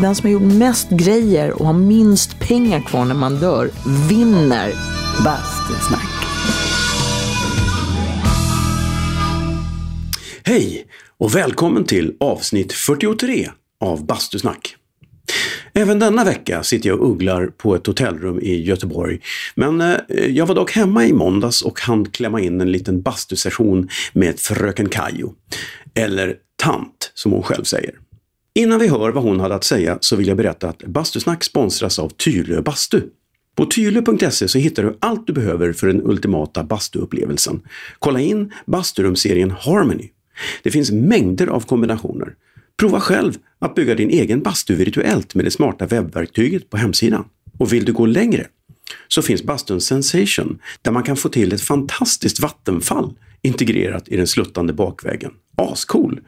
den som har gjort mest grejer och har minst pengar kvar när man dör vinner Bastusnack. Hej och välkommen till avsnitt 43 av Bastusnack. Även denna vecka sitter jag och ugglar på ett hotellrum i Göteborg. Men eh, jag var dock hemma i måndags och hann klämma in en liten bastusession med fröken Kajo. Eller tant, som hon själv säger. Innan vi hör vad hon hade att säga så vill jag berätta att Bastusnack sponsras av Tylö Bastu. På tylö.se så hittar du allt du behöver för den ultimata bastuupplevelsen. Kolla in basturumserien Harmony. Det finns mängder av kombinationer. Prova själv att bygga din egen bastu virtuellt med det smarta webbverktyget på hemsidan. Och vill du gå längre så finns bastun Sensation där man kan få till ett fantastiskt vattenfall integrerat i den sluttande bakväggen. Ascool!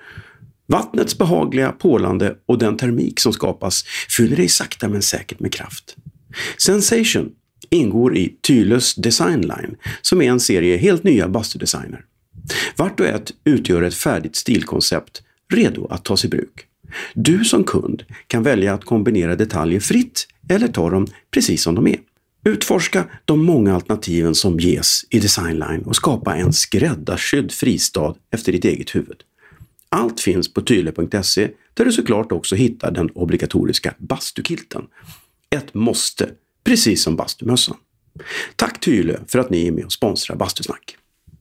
Vattnets behagliga pålande och den termik som skapas fyller dig sakta men säkert med kraft. Sensation ingår i Tylös Design Line som är en serie helt nya bastudesigner. Vart och ett utgör ett färdigt stilkoncept redo att tas i bruk. Du som kund kan välja att kombinera detaljer fritt eller ta dem precis som de är. Utforska de många alternativen som ges i Designline och skapa en skräddarsydd fristad efter ditt eget huvud. Allt finns på tyle.se där du såklart också hittar den obligatoriska bastukilten. Ett måste, precis som bastumössan. Tack Tyle för att ni är med och sponsrar Bastusnack.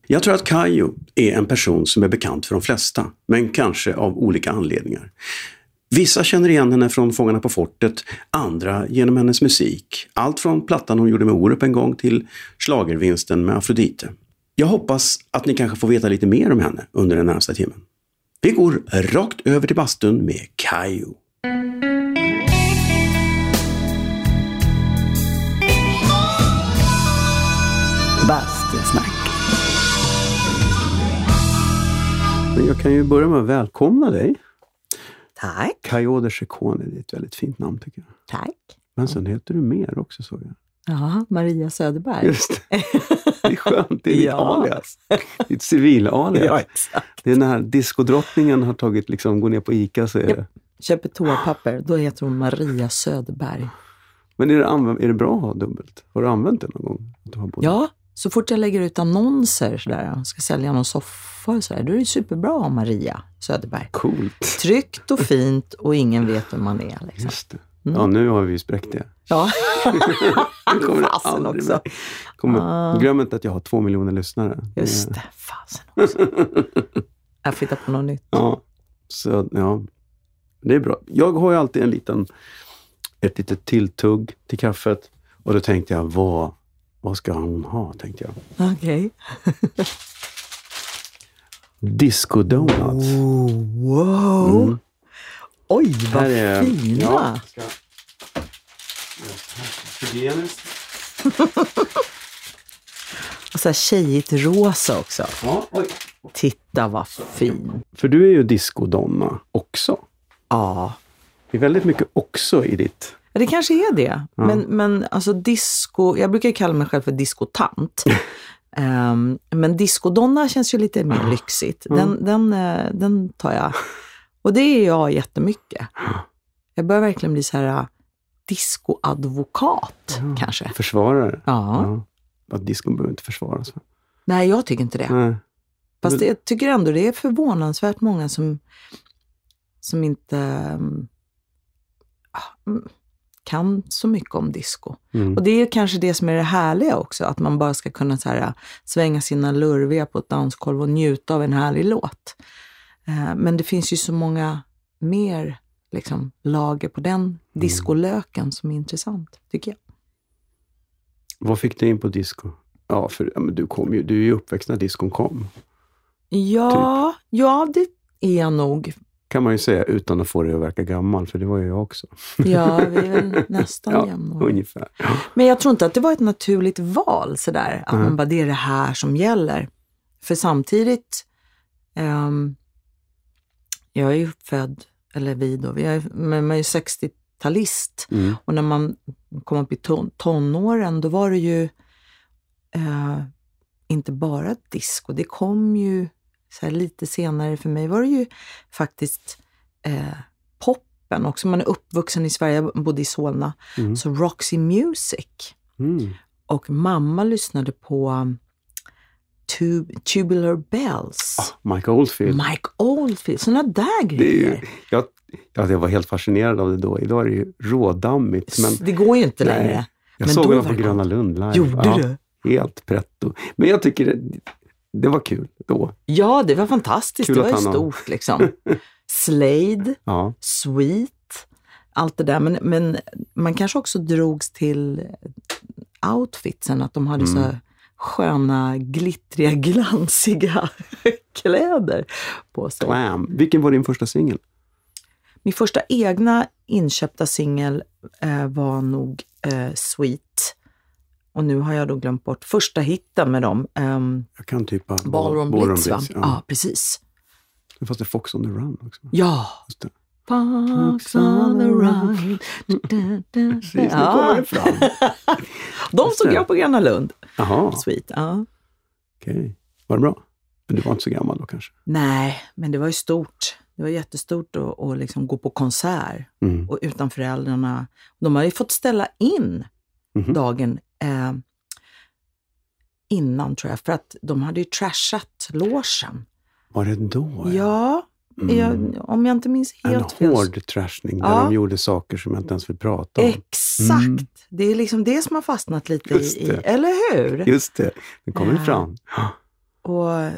Jag tror att Kajo är en person som är bekant för de flesta, men kanske av olika anledningar. Vissa känner igen henne från Fångarna på fortet, andra genom hennes musik. Allt från plattan hon gjorde med Orup en gång till slagervinsten med Afrodite. Jag hoppas att ni kanske får veta lite mer om henne under den närmsta timmen. Vi går rakt över till bastun med Kajo. Bastusnack. Jag kan ju börja med att välkomna dig. Tack. Kajo de Chicone, det är ett väldigt fint namn tycker jag. Tack. Men sen heter du mer också såg jag. Ja, Maria Söderberg. Just det. Det är skönt, det är ditt Ja. alias. Ditt civil-alias. Ja, exakt. Det är när diskodrottningen har tagit, liksom, går ner på ICA så är Japp. det... Köper toapapper, då heter hon Maria Söderberg. Men är det, använd, är det bra att ha dubbelt? Har du använt det någon gång? Ja, så fort jag lägger ut annonser sådär, ska sälja någon soffa och sådär, då är det superbra att ha Maria Söderberg. Coolt. Tryggt och fint och ingen vet vem man är. Liksom. Just det. Ja, nu har vi ju spräckt det. Ja, kommer fasen också. mer. Kommer, Ah. Glöm inte att jag har två miljoner lyssnare. Just det. Fasen också. Jag får hitta på något nytt. Ja, så, ja, det är bra. Jag har ju alltid en liten, ett litet tilltugg till kaffet och då tänkte jag, vad, vad ska hon ha? tänkte jag. Okej. Disco Donuts. Oh, wow! Mm. Oj, vad är- fina! ja, Hygieniskt. Och så här tjejigt rosa också. Ja, oj. Titta vad fin. För du är ju discodonna också. Ja, Det är väldigt mycket också i ditt... Ja, det kanske är det. Men, men alltså disco, jag brukar kalla mig själv för diskotant. Ehm, men discodonna känns ju lite mer lyxigt. Den, den, eh, den tar jag. Och det är jag jättemycket. Jag börjar verkligen bli så här discoadvokat kanske. Försvarare. Ja. Att disco behöver inte försvaras. va? Nej, jag tycker inte det. Nej. Fast jag tycker ändå det är förvånansvärt många som, som inte ah, mm, kan så mycket om disco. Mm. Och det är kanske det som är det härliga också, att man bara ska kunna så här, äh, svänga sina lurviga på ett dansgolv och njuta av en härlig låt. Eh, Men det finns ju så många mer liksom, lager på den discolöken som är intressant, tycker jag. Vad fick dig in på disco? Ja, för ja, du, kom ju, du är ju uppväxt när discon kom. Ja, ja det är jag nog. Kan man ju säga utan att få det att verka gammal, för det var ju jag också. Ja, vi är väl nästan Ja, jämnåriga. ungefär. Men jag tror inte att det var ett naturligt val sådär, att Nej. man bara, det är det här som gäller. För samtidigt, ehm, jag är ju född, eller vi då, vi är, man är ju 60-talist Mm. och när man kom upp i ton, tonåren, då var det ju eh, inte bara disco, det kom ju lite senare, för mig var det ju faktiskt eh, pop gruppen också. Man är uppvuxen i Sverige, jag bodde i Solna. Mm. Så Roxy Music. Mm. Och mamma lyssnade på tub Tubular Bells. Ah, Mike Oldfield. Mike Oldfield, sådana där Det, är ju, grejer. jag, ja, jag var helt fascinerad av det då. Idag är det ju rådammigt. Men det går ju inte Nej. längre. jag men såg var på det Gröna. Lund live. Gjorde ja, du? Helt pretto. Men jag tycker det, det var kul då. Ja, det var fantastiskt. Kul det var ju stort liksom. Slade, Ja. Sweet, allt det där. Men, men man kanske också drogs till outfitsen, att de hade Mm. så sköna, glittriga, glansiga kläder på sig. Glam. Vilken var din första singel? Min första egna inköpta singel eh, var nog eh, Sweet. Och nu har jag då glömt bort första hitten med dem. ehm, Jag kan typ bara... Ballroom Blitz, va? Ja, Ja. precis. Fast det är Fox on the Run också. Ja! Fox on the run. Precis, nu kommer det fram. De såg jag på Gröna Lund. Jaha, Sweet. Ja. okej. Var det bra? Men du var inte så gammal då kanske? Nej, men det var ju stort. Det var jättestort att, att liksom gå på konsert Mm. och utan föräldrarna. De har ju fått ställa in Mhm. dagen eh, innan tror jag, för att de hade ju trashat logen. Var det då? Ja, Mm. jag, om jag inte minns En helt fel. så- hård trashning där Ja. de gjorde saker som jag inte ens vill prata om. Exakt! Mm. Det är liksom det som har fastnat lite Just i, det. eller hur? Just det, nu kommer det Ja. fram. Och eh,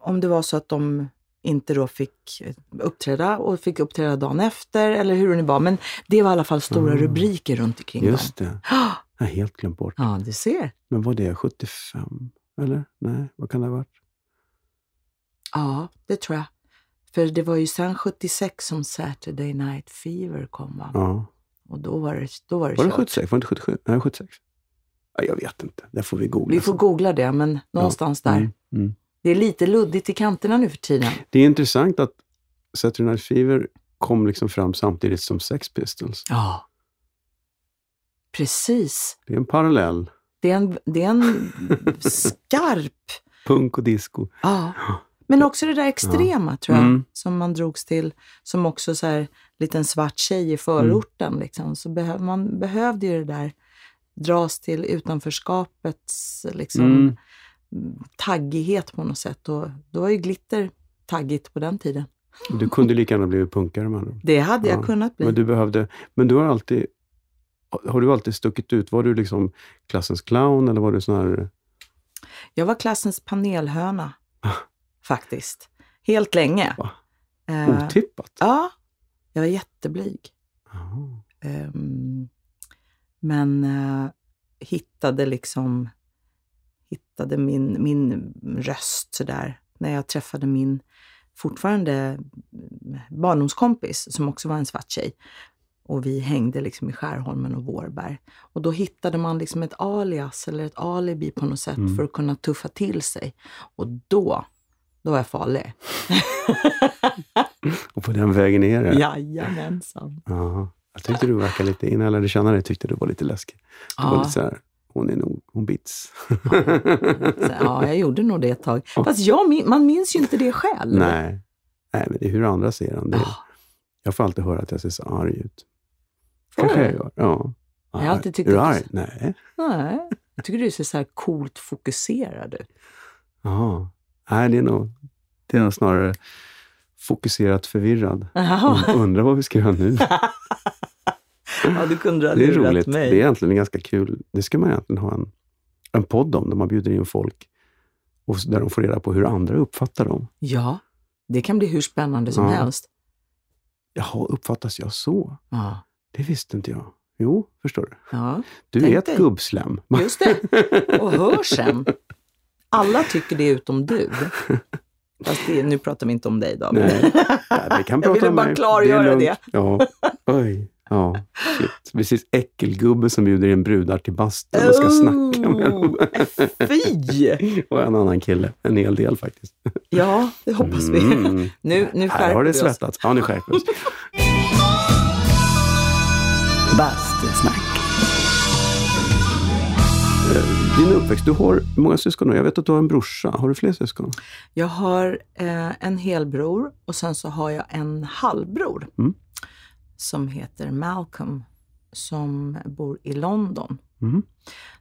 om det var så att de inte då fick uppträda och fick uppträda dagen efter eller hur det nu var. Men det var i alla fall stora Mm. rubriker runt omkring Just dem. det. Jag har helt glömt bort. Ja, du ser. Men var det 75? Eller? Nej, vad kan det ha varit? Ja, det tror jag. För det var ju sen 76 som Saturday Night Fever kom va? Ja. Och då var det, då var det, Var det kört. 76? Var det inte 77? Nej, 76. Ja, jag vet inte. Det får vi googla. Vi får googla det, men någonstans där. Mm, mm. Det är lite luddigt i kanterna nu för tiden. Det är intressant att Saturday Night Fever kom liksom fram samtidigt som Sex Pistols. Ja. Precis. Det är en parallell. Det är en, det är en skarp Punk och disco. Ja. Men också det där extrema tror jag, Mm. som man drogs till. Som också så här, liten svart tjej i förorten. Mm. Liksom. Så behö, man behövde ju det där dras till utanförskapets liksom, Mm. taggighet på något sätt. Och då var ju glitter taggigt på den tiden. Du kunde lika gärna blivit punkare ord. Det hade jag Ja, kunnat bli. Men du behövde, men du har alltid, har du alltid stuckit ut? Var du liksom klassens clown eller var du sån här, Jag var klassens panelhöna, faktiskt. Helt länge. Va? Eh, otippat? ja, jag var jätteblyg. Ehm, men eh, hittade liksom hittade min, min röst sådär när jag träffade min fortfarande mm, barndomskompis som också var en svart tjej. Och vi hängde liksom i Skärholmen och Vårberg. Och då hittade man liksom ett alias eller ett alibi på något sätt Mm. för att kunna tuffa till sig. Och då, då var jag farlig. Och på den vägen är det? Jajamensan. Jaha. Jag tyckte du verkade lite, innan jag lärde känna dig, tyckte du var lite läskig. Du var Ja. lite så här, hon är nog, hon bits. Ja, jag gjorde nog det ett tag. Fast jag, man minns ju inte det själv. Nej. Nej, men det är hur andra ser en. Det Ja. Jag får alltid höra att jag ser så arg ut. Kanske jag gör. Ja. Jag har alltid tyckt är du att du- arg? Nej. Nej, jag tycker du ser så här coolt fokuserad ut. Jaha. Nej, det är nog, det är nog snarare fokuserat förvirrad. Und- Undrar vad vi ska göra nu. Ja, du kunde ha Det är roligt. mig. Det är egentligen ganska kul. Det ska man egentligen ha en, en podd om, där man bjuder in folk och där de får reda på hur andra uppfattar dem. Ja, det kan bli hur spännande som Ja. helst. Jaha, uppfattas jag så? Ja, Det visste inte jag. Jo, förstår du. ja Du är ett dig. gubbslem. just det. Och hör sen. Alla tycker det utom du. Fast det, nu pratar vi inte om dig David. Nej, Nej, vi kan Jag prata ville om bara klargöra lugnt. det. Ja, oj. Ja, shit. Precis äckelgubbe som bjuder in brudar till bastun och ska snacka med dem. Oh, Fy! Och en annan kille. En hel del faktiskt. Ja, det hoppas vi. Mm. Nu, nu Här skärper har det svettats. Ja, nu skärper vi oss. Bastusnack. Din uppväxt, du har många syskon och jag vet att du har en brorsa. Har du fler syskon? Jag har eh, en helbror och sen så har jag en halvbror. Mm. som heter Malcolm som bor i London. Mm.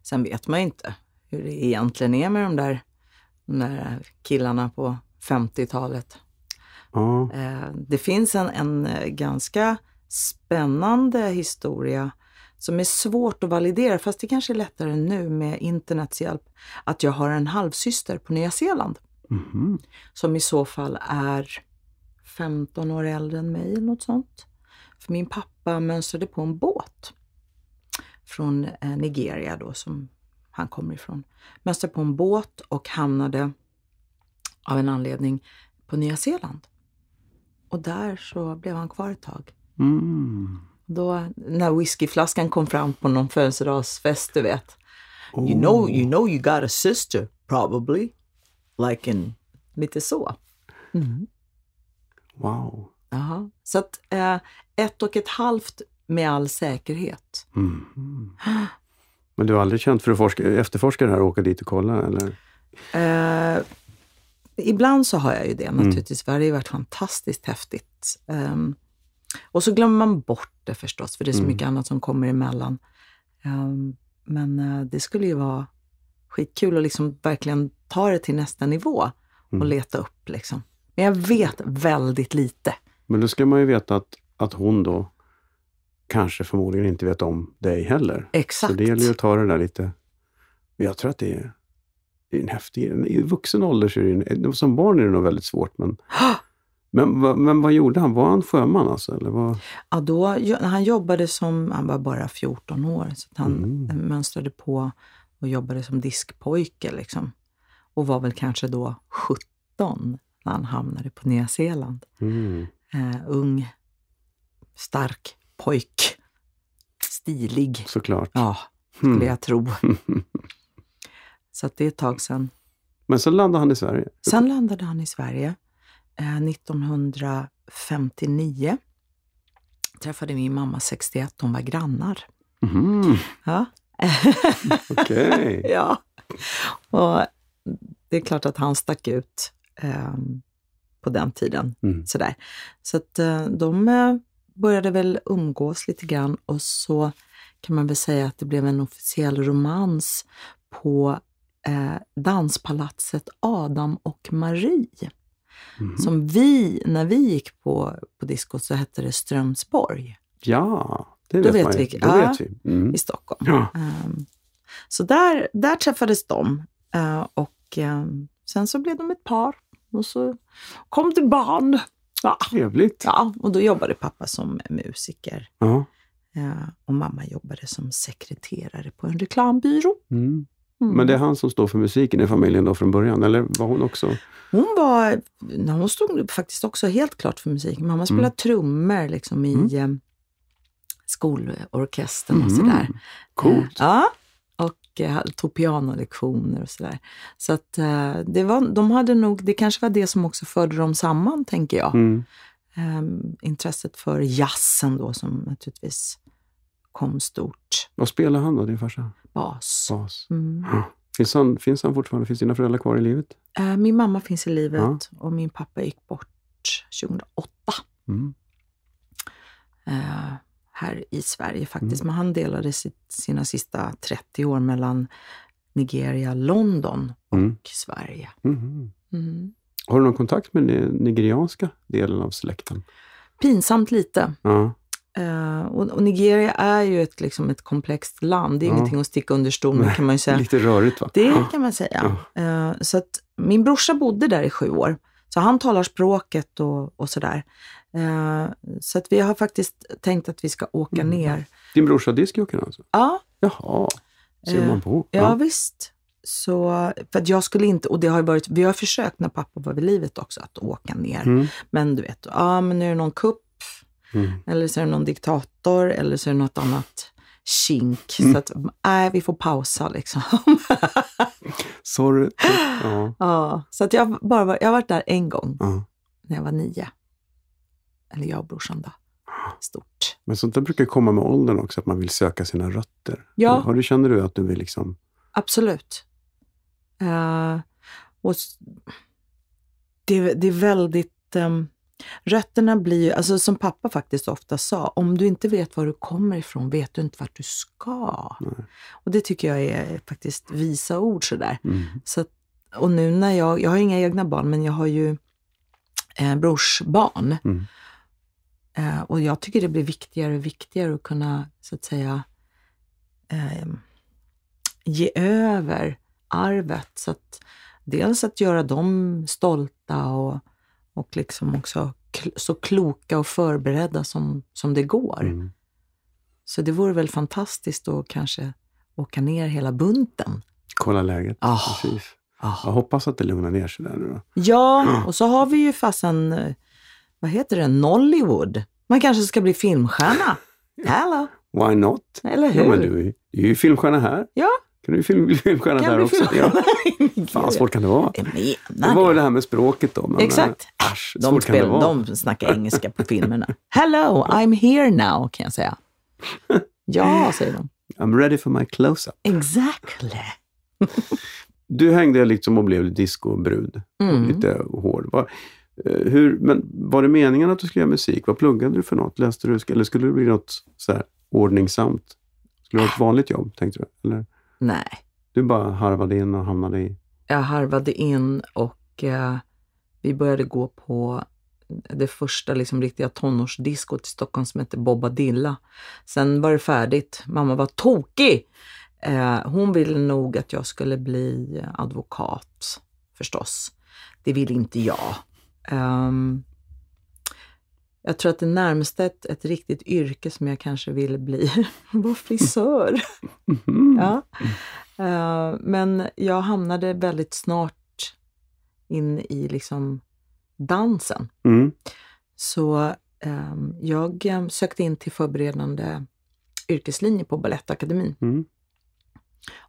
Sen vet man ju inte hur det egentligen är med de där, de där killarna på 50-talet. Ja. Eh, det finns en, en eh, ganska spännande historia som är svårt att validera, fast det kanske är lättare nu med internets hjälp, att jag har en halvsyster på Nya Zeeland Mhm. som i så fall är 15 år äldre än mig eller något sånt. För min pappa mönstrade på en båt från eh, Nigeria då, som han kommer ifrån. Mönstrade på en båt och hamnade av en anledning på Nya Zeeland. Och där så blev han kvar ett tag. Mm. Då när whiskyflaskan kom fram på någon födelsedagsfest, du vet. Oh. You know, you know you got a sister, probably. Like in, lite så. Wow. Jaha. Så att eh, ett och ett halvt med all säkerhet. Mhm. Men du har aldrig känt för att forska, efterforska det här och åka dit och kolla? Eller? Eh, ibland så har jag ju det naturligtvis, för det har ju varit fantastiskt häftigt. Ehm, och så glömmer man bort det förstås, för det är så Mm. mycket annat som kommer emellan. Ehm, men eh, det skulle ju vara skitkul att liksom verkligen ta det till nästa nivå och Mm. leta upp. Liksom. Men jag vet väldigt lite. Men då ska man ju veta att, att hon då kanske förmodligen inte vet om dig heller. Exakt. Så det gäller ju att ta det där lite... Jag tror att det är, det är en häftig... I vuxen ålder så är det ju... Som barn är det nog väldigt svårt, men... Men, vad- men vad gjorde han? Var han sjöman alltså? Eller vad? Ja, då, han jobbade som, han var bara 14 år, så han Mm. mönstrade på och jobbade som diskpojke. Liksom. Och var väl kanske då 17 när han hamnade på Nya Zeeland. Mm. Eh, ung, stark pojk. Stilig, Såklart. ja, skulle Mm. jag tro. Så att det är ett tag sedan. Men sen landade han i Sverige. Sen landade han i Sverige 1959. Träffade min mamma 61, de var grannar. Mhm. Ja. Okej. ja. Och det är klart att han stack ut ehm, på den tiden. Mm. Sådär. Så att eh, de eh, började väl umgås lite grann och så kan man väl säga att det blev en officiell romans på eh, danspalatset Adam och Marie. Mhm. Som vi, när vi gick på, på disco så hette det Strömsborg Ja, det Då vet, vet man vi- Då ja. vet vi. Mm. i Stockholm. Ja. Ehm, så där, där träffades de eh, och ehm, sen så blev de ett par och så kom det barn. Ja. Trevligt. ja, och då jobbade pappa som musiker Ja. eh, och mamma jobbade som sekreterare på en reklambyrå. Mm. Mm. Men det är han som står för musiken i familjen då från början, eller var hon också? Hon var, hon stod faktiskt också helt klart för musik. Mamma spelade Mm. trummor liksom i eh, skolorkestern och Mm. sådär. Coolt. Ja, och eh, tog pianolektioner och sådär. Så att eh, det var, de hade nog, det kanske var det som också förde dem samman, tänker jag. Mm. Ehm, intresset för jazzen då, som naturligtvis kom stort. Vad spelar han då, din farsa? Bas. Bas. Mm. Finns han, finns han fortfarande? Finns dina föräldrar kvar i livet? Eh, min mamma finns i livet Ja. och min pappa gick bort 2008. Mm. eh, här i Sverige faktiskt. Mm. Men han delade sitt, sina sista 30 år mellan Nigeria, London och Mm. Sverige. Mhm. Mm. Har du någon kontakt med den nigerianska delen av släkten? Pinsamt lite. Ja. Eh, och, Nigeria är ju ett, liksom ett komplext land. Det är Ja. ingenting att sticka under stol med kan man ju säga. Lite rörigt va? Det kan man säga. Eh, så att min brorsa bodde där i sju år. Så han talar språket och, och sådär. Eh, så att vi har faktiskt tänkt att vi ska åka Mm. ner. Din brorsa discjockeyn alltså? Ja, Jaha, ser man på. Ja, visst. Så, för att jag skulle inte, och det har ju varit, vi har försökt när pappa var vid livet också att åka ner. Mm. Men du vet, ja men nu är det någon kupp, Mm. eller så är det någon diktator, eller så är det något annat kink. Mm. Så att, nej, vi får pausa liksom. Sorry. Ja. ja, så att jag, bara, var- jag har varit där en gång Ja. när jag var nio. Eller jag och brorsan då. Stort. Men sånt där brukar komma med åldern också, att man vill söka sina rötter. Ja. Har du, känner du att du vill liksom... Absolut. Eh, och det, det är väldigt... ehm, Rötterna blir ju, alltså som pappa faktiskt ofta sa, om du inte vet var du kommer ifrån vet du inte vart du ska. Och det tycker jag är faktiskt visa ord sådär. Mm. Så att, och nu när jag, jag har inga egna barn, men jag har ju eh, brorsbarn. Mm. Eh, och jag tycker det blir viktigare och viktigare att kunna, så att säga, eh, ge över arvet. Så att, dels att göra dem stolta och, och liksom också så kloka och förberedda som, som det går. Mm. Så det vore väl fantastiskt att kanske åka ner hela bunten. Kolla läget. Ah. Precis. Ah. Jag hoppas att det lugnar ner sig där nu då. Ja, och så har vi ju fasen, eh, vad heter det, Nollywood. Man kanske ska bli filmstjärna. Hello, Why not? eller hur? Ja, men du, du är ju filmstjärna här. Ja, Kan du film, filmstjärna kan där också? Ja. Fan, svårt kan det vara. Det var det. här med språket då. Men, Exakt. eh, Äsch, De, spel, de snackar engelska på filmerna. Hello, I'm here now, kan jag säga. Ja, säger de. I'm ready for my close-up. Exactly. Du hängde liksom och blev discobrud. Mm. Lite hård. Var, eh, hur, men var det meningen att du skulle göra musik? Vad pluggade du för något? Läste du, eller skulle det bli något så här ordningsamt? Skulle det vara ett vanligt jobb, tänkte du? Eller Nej, du bara harvade in och hamnade i... jag harvade in och eh, vi började gå på det första liksom, riktiga tonårsdiskot i Stockholm som hette Bobadilla. Sen var det färdigt. Mamma var tokig. Eh, hon ville nog att jag skulle bli advokat, förstås. Det ville inte jag. Ehm, jag tror att det närmaste ett, ett riktigt yrke som jag kanske ville bli var frisör. Mhm. Ja. Eh, men jag hamnade väldigt snart in i liksom dansen. Mm. Så ehm, jag eh, sökte in till förberedande yrkeslinje på Balettakademin Mm.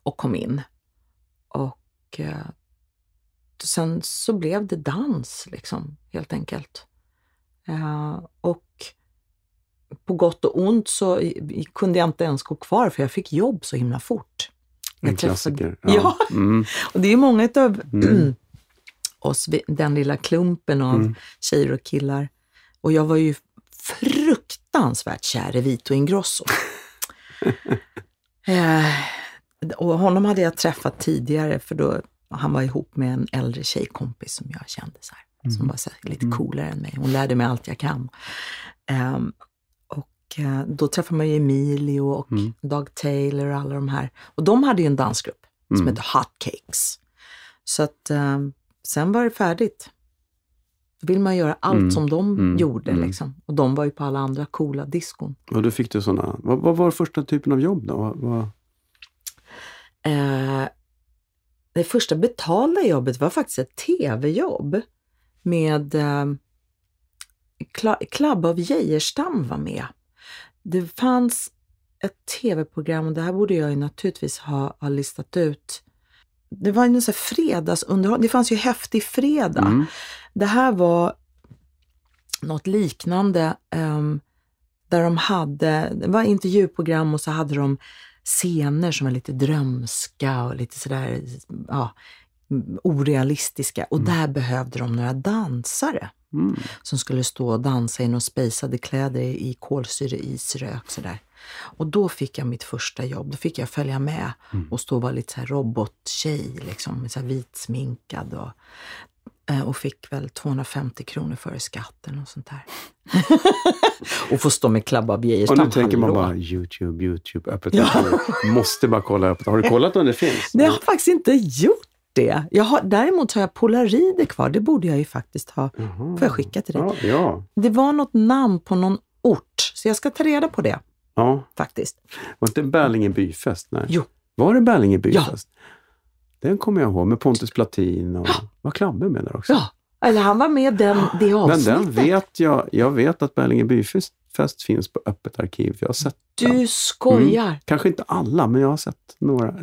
och kom in. Och eh, sen så blev det dans, liksom, helt enkelt. Eh, och på gott och ont så kunde jag inte ens gå kvar för jag fick jobb så himla fort. En Jag träffade- klassiker. Ja. Mm. Och det är många av Mm. oss, den lilla klumpen av Mm. tjejer och killar. Och jag var ju fruktansvärt kär i Vito Ingrosso. eh, och honom hade jag träffat tidigare för då han var ihop med en äldre tjejkompis som jag kände så här, som var så här, lite coolare än mig. Hon lärde mig allt jag kan. Ehm, och eh, då träffade man ju Emilio och Mm. Doug Taylor och alla de här. Och de hade ju en dansgrupp som Mm. hette Hot Cakes. Så att eh, sen var det färdigt. Då vill man göra allt Mm. som de Mm. gjorde. Mm. Liksom. Och de var ju på alla andra coola diskon. Och då fick du sådana... Vad, vad var första typen av jobb då? Vad, vad, Eh, det första betalda jobbet var faktiskt ett tv-jobb med eh, Club of Geijerstam var med. Det fanns ett tv-program och det här borde jag ju naturligtvis ha, ha listat ut. Det var en sån här fredagsunderhållning. Det fanns ju Häftig fredag. Mm. Det här var något liknande ehm, där de hade, det var intervjuprogram och så hade de scener som var lite drömska och lite sådär ja, orealistiska. Och där behövde de några dansare Mm. som skulle stå och dansa i några spejsade kläder i kolsyreisrök sådär. Och då fick jag mitt första jobb. Då fick jag följa med och stå och vara lite så här robottjej, liksom, så här vitsminkad och, eh, och fick väl 250 kronor före skatten och sånt där. och få stå med Club of Och nu tänker man bara YouTube, YouTube, öppet. Ja. Måste bara kolla öppet. Har du kollat om det finns? Jag har faktiskt inte gjort det. Jag har, däremot har jag polarider kvar. Det borde jag ju faktiskt ha. Jaha. Får jag skicka till dig? Ja, ja. Det var något namn på någon ort, så jag ska ta reda på det ja. faktiskt. Var inte Berlinge byfest? Nej. Jo. Var det Berlinge byfest? Den kommer jag ihåg med Pontus Platin och var Klabbe med där också. Ja, eller han var med den, det Men avsnittet. den vet jag. Jag vet att Berlinge byfest fest finns på öppet arkiv. Jag har sett den. Du skojar! Kanske inte alla, men jag har sett några.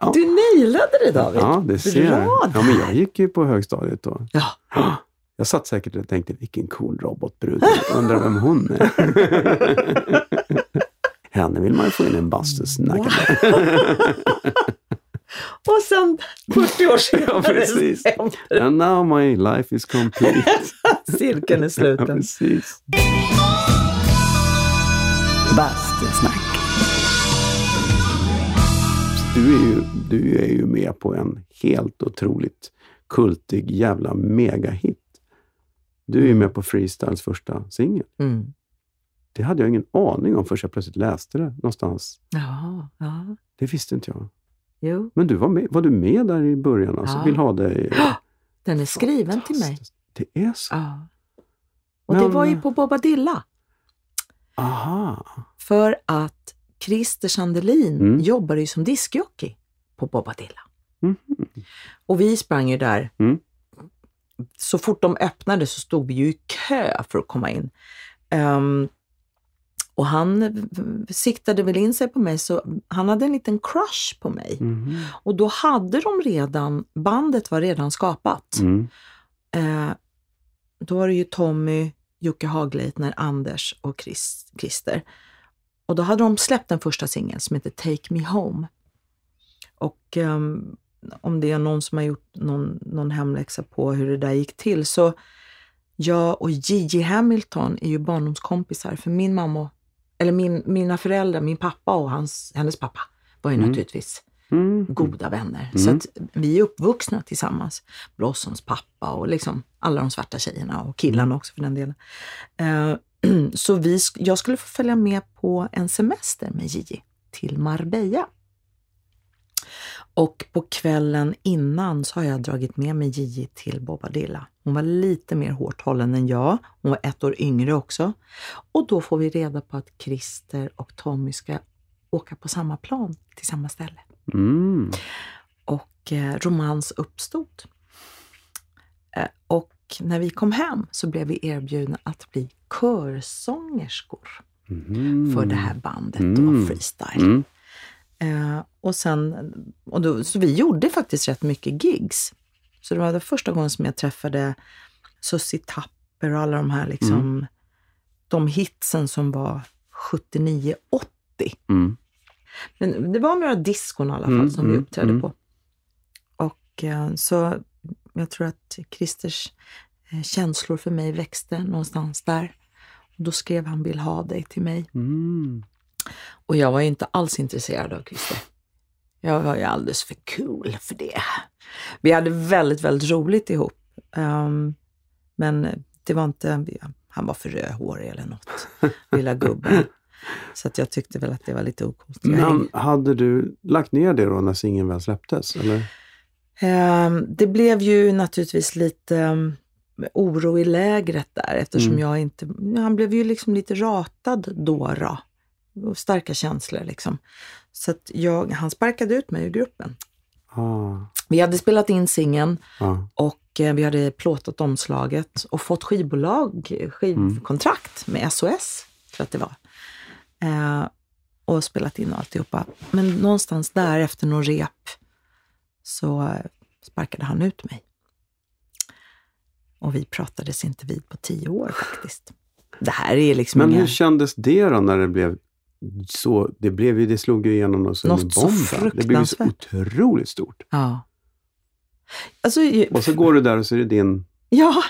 Ja, Du nailade det David! ja det ser jag. Bra Ja, men jag gick ju på högstadiet då. Ja. Jag satt säkert och tänkte, vilken cool robotbrud. Undrar vem hon är. Henne vill man ju få in i en bastusnack. Och sen 40 år senare Ja, precis. And now my life is complete. Cirkeln är Ja, sluten. precis. Bastusnack. Du är, ju, du är ju med på en helt otroligt kultig jävla megahit. Du är ju med på Freestyles första singel. Mm. Det hade jag ingen aning om förrän jag plötsligt läste det någonstans. Ja, ja. Det visste inte jag. Jo. Men du var, med, var du med där i början? Alltså, Ja. Vill ha dig? Den är skriven till mig. Det är så? Ja. Och det Men- var ju på Bobadilla. Aha. För att Christer Sandelin Mm. jobbade ju som diskjockey på Bobadilla. Mhm. Och vi sprang ju där. Mm. Så fort de öppnade så stod vi ju i kö för att komma in. Ehm, och han siktade väl in sig på mig, så han hade en liten crush på mig. Mhm. Och då hade de redan, bandet var redan skapat. Mm. Eh, då var det ju Tommy, Jocke Hagleitner, Anders och Chris, Christer. Och då hade de släppt den första singeln som heter Take Me Home. Och ehm, om det är någon som har gjort någon, någon hemläxa på hur det där gick till så jag och Gigi Hamilton är ju barndomskompisar för min mamma, eller min, mina föräldrar, min pappa och hans, hennes pappa var ju Mm. naturligtvis Mm. goda vänner. Mm. Så att vi är uppvuxna tillsammans. Blossoms pappa och liksom alla de svarta tjejerna och killarna också för den delen. Eh, så vi, jag skulle få följa med på en semester med Gigi till Marbella. Och på kvällen innan så har jag dragit med mig Gigi till Bobadilla. Hon var lite mer hårt hållen än jag. Hon var ett år yngre också. Och då får vi reda på att Christer och Tommy ska åka på samma plan till samma ställe Mm. och eh, romans uppstod. Eh, och när vi kom hem så blev vi erbjudna att bli körsångerskor Mhm. för det här bandet Mm. och freestyle. Mm. Eh, och sen, och då, så vi gjorde faktiskt rätt mycket gigs. Så det var det första gången som jag träffade Susie Tapper och alla de här liksom, de hitsen som var 79-80. Mm. Men det var några diskon i alla fall Mm, som vi mm, uppträdde mm. på. Och eh, så jag tror att Christers eh, känslor för mig växte någonstans där. Och då skrev han Vill ha dig till mig. Mm. Och jag var ju inte alls intresserad av Christer. Jag var ju alldeles för cool för det. Vi hade väldigt, väldigt roligt ihop. Ehm, men det var inte, han var för rödhårig eller något, lilla gubben. Så att jag tyckte väl att det var lite. Jag Men hade du lagt ner det då när singeln väl släpptes? Eller? Ehm, Det blev ju naturligtvis lite um, oro i lägret där eftersom Mm. jag inte, han blev ju liksom lite ratad då. då. Starka känslor liksom. Så att jag, han sparkade ut mig ur gruppen. Ah. Vi hade spelat in singeln Ah. och eh, vi hade plåtat omslaget och fått skivbolag, skivkontrakt med SOS, tror jag att det var. Eh, och spelat in alltihopa. Men någonstans där efter någon rep så sparkade han ut mig. Och vi pratades inte vid på tio år faktiskt. Det här är liksom Men inga... hur kändes det då när det blev så? Det, blev ju, det slog ju igenom något Något så bomb. va? Det blev så fruktansvärt. otroligt stort. Ja. Alltså, Och så går du där och så är det din... ja,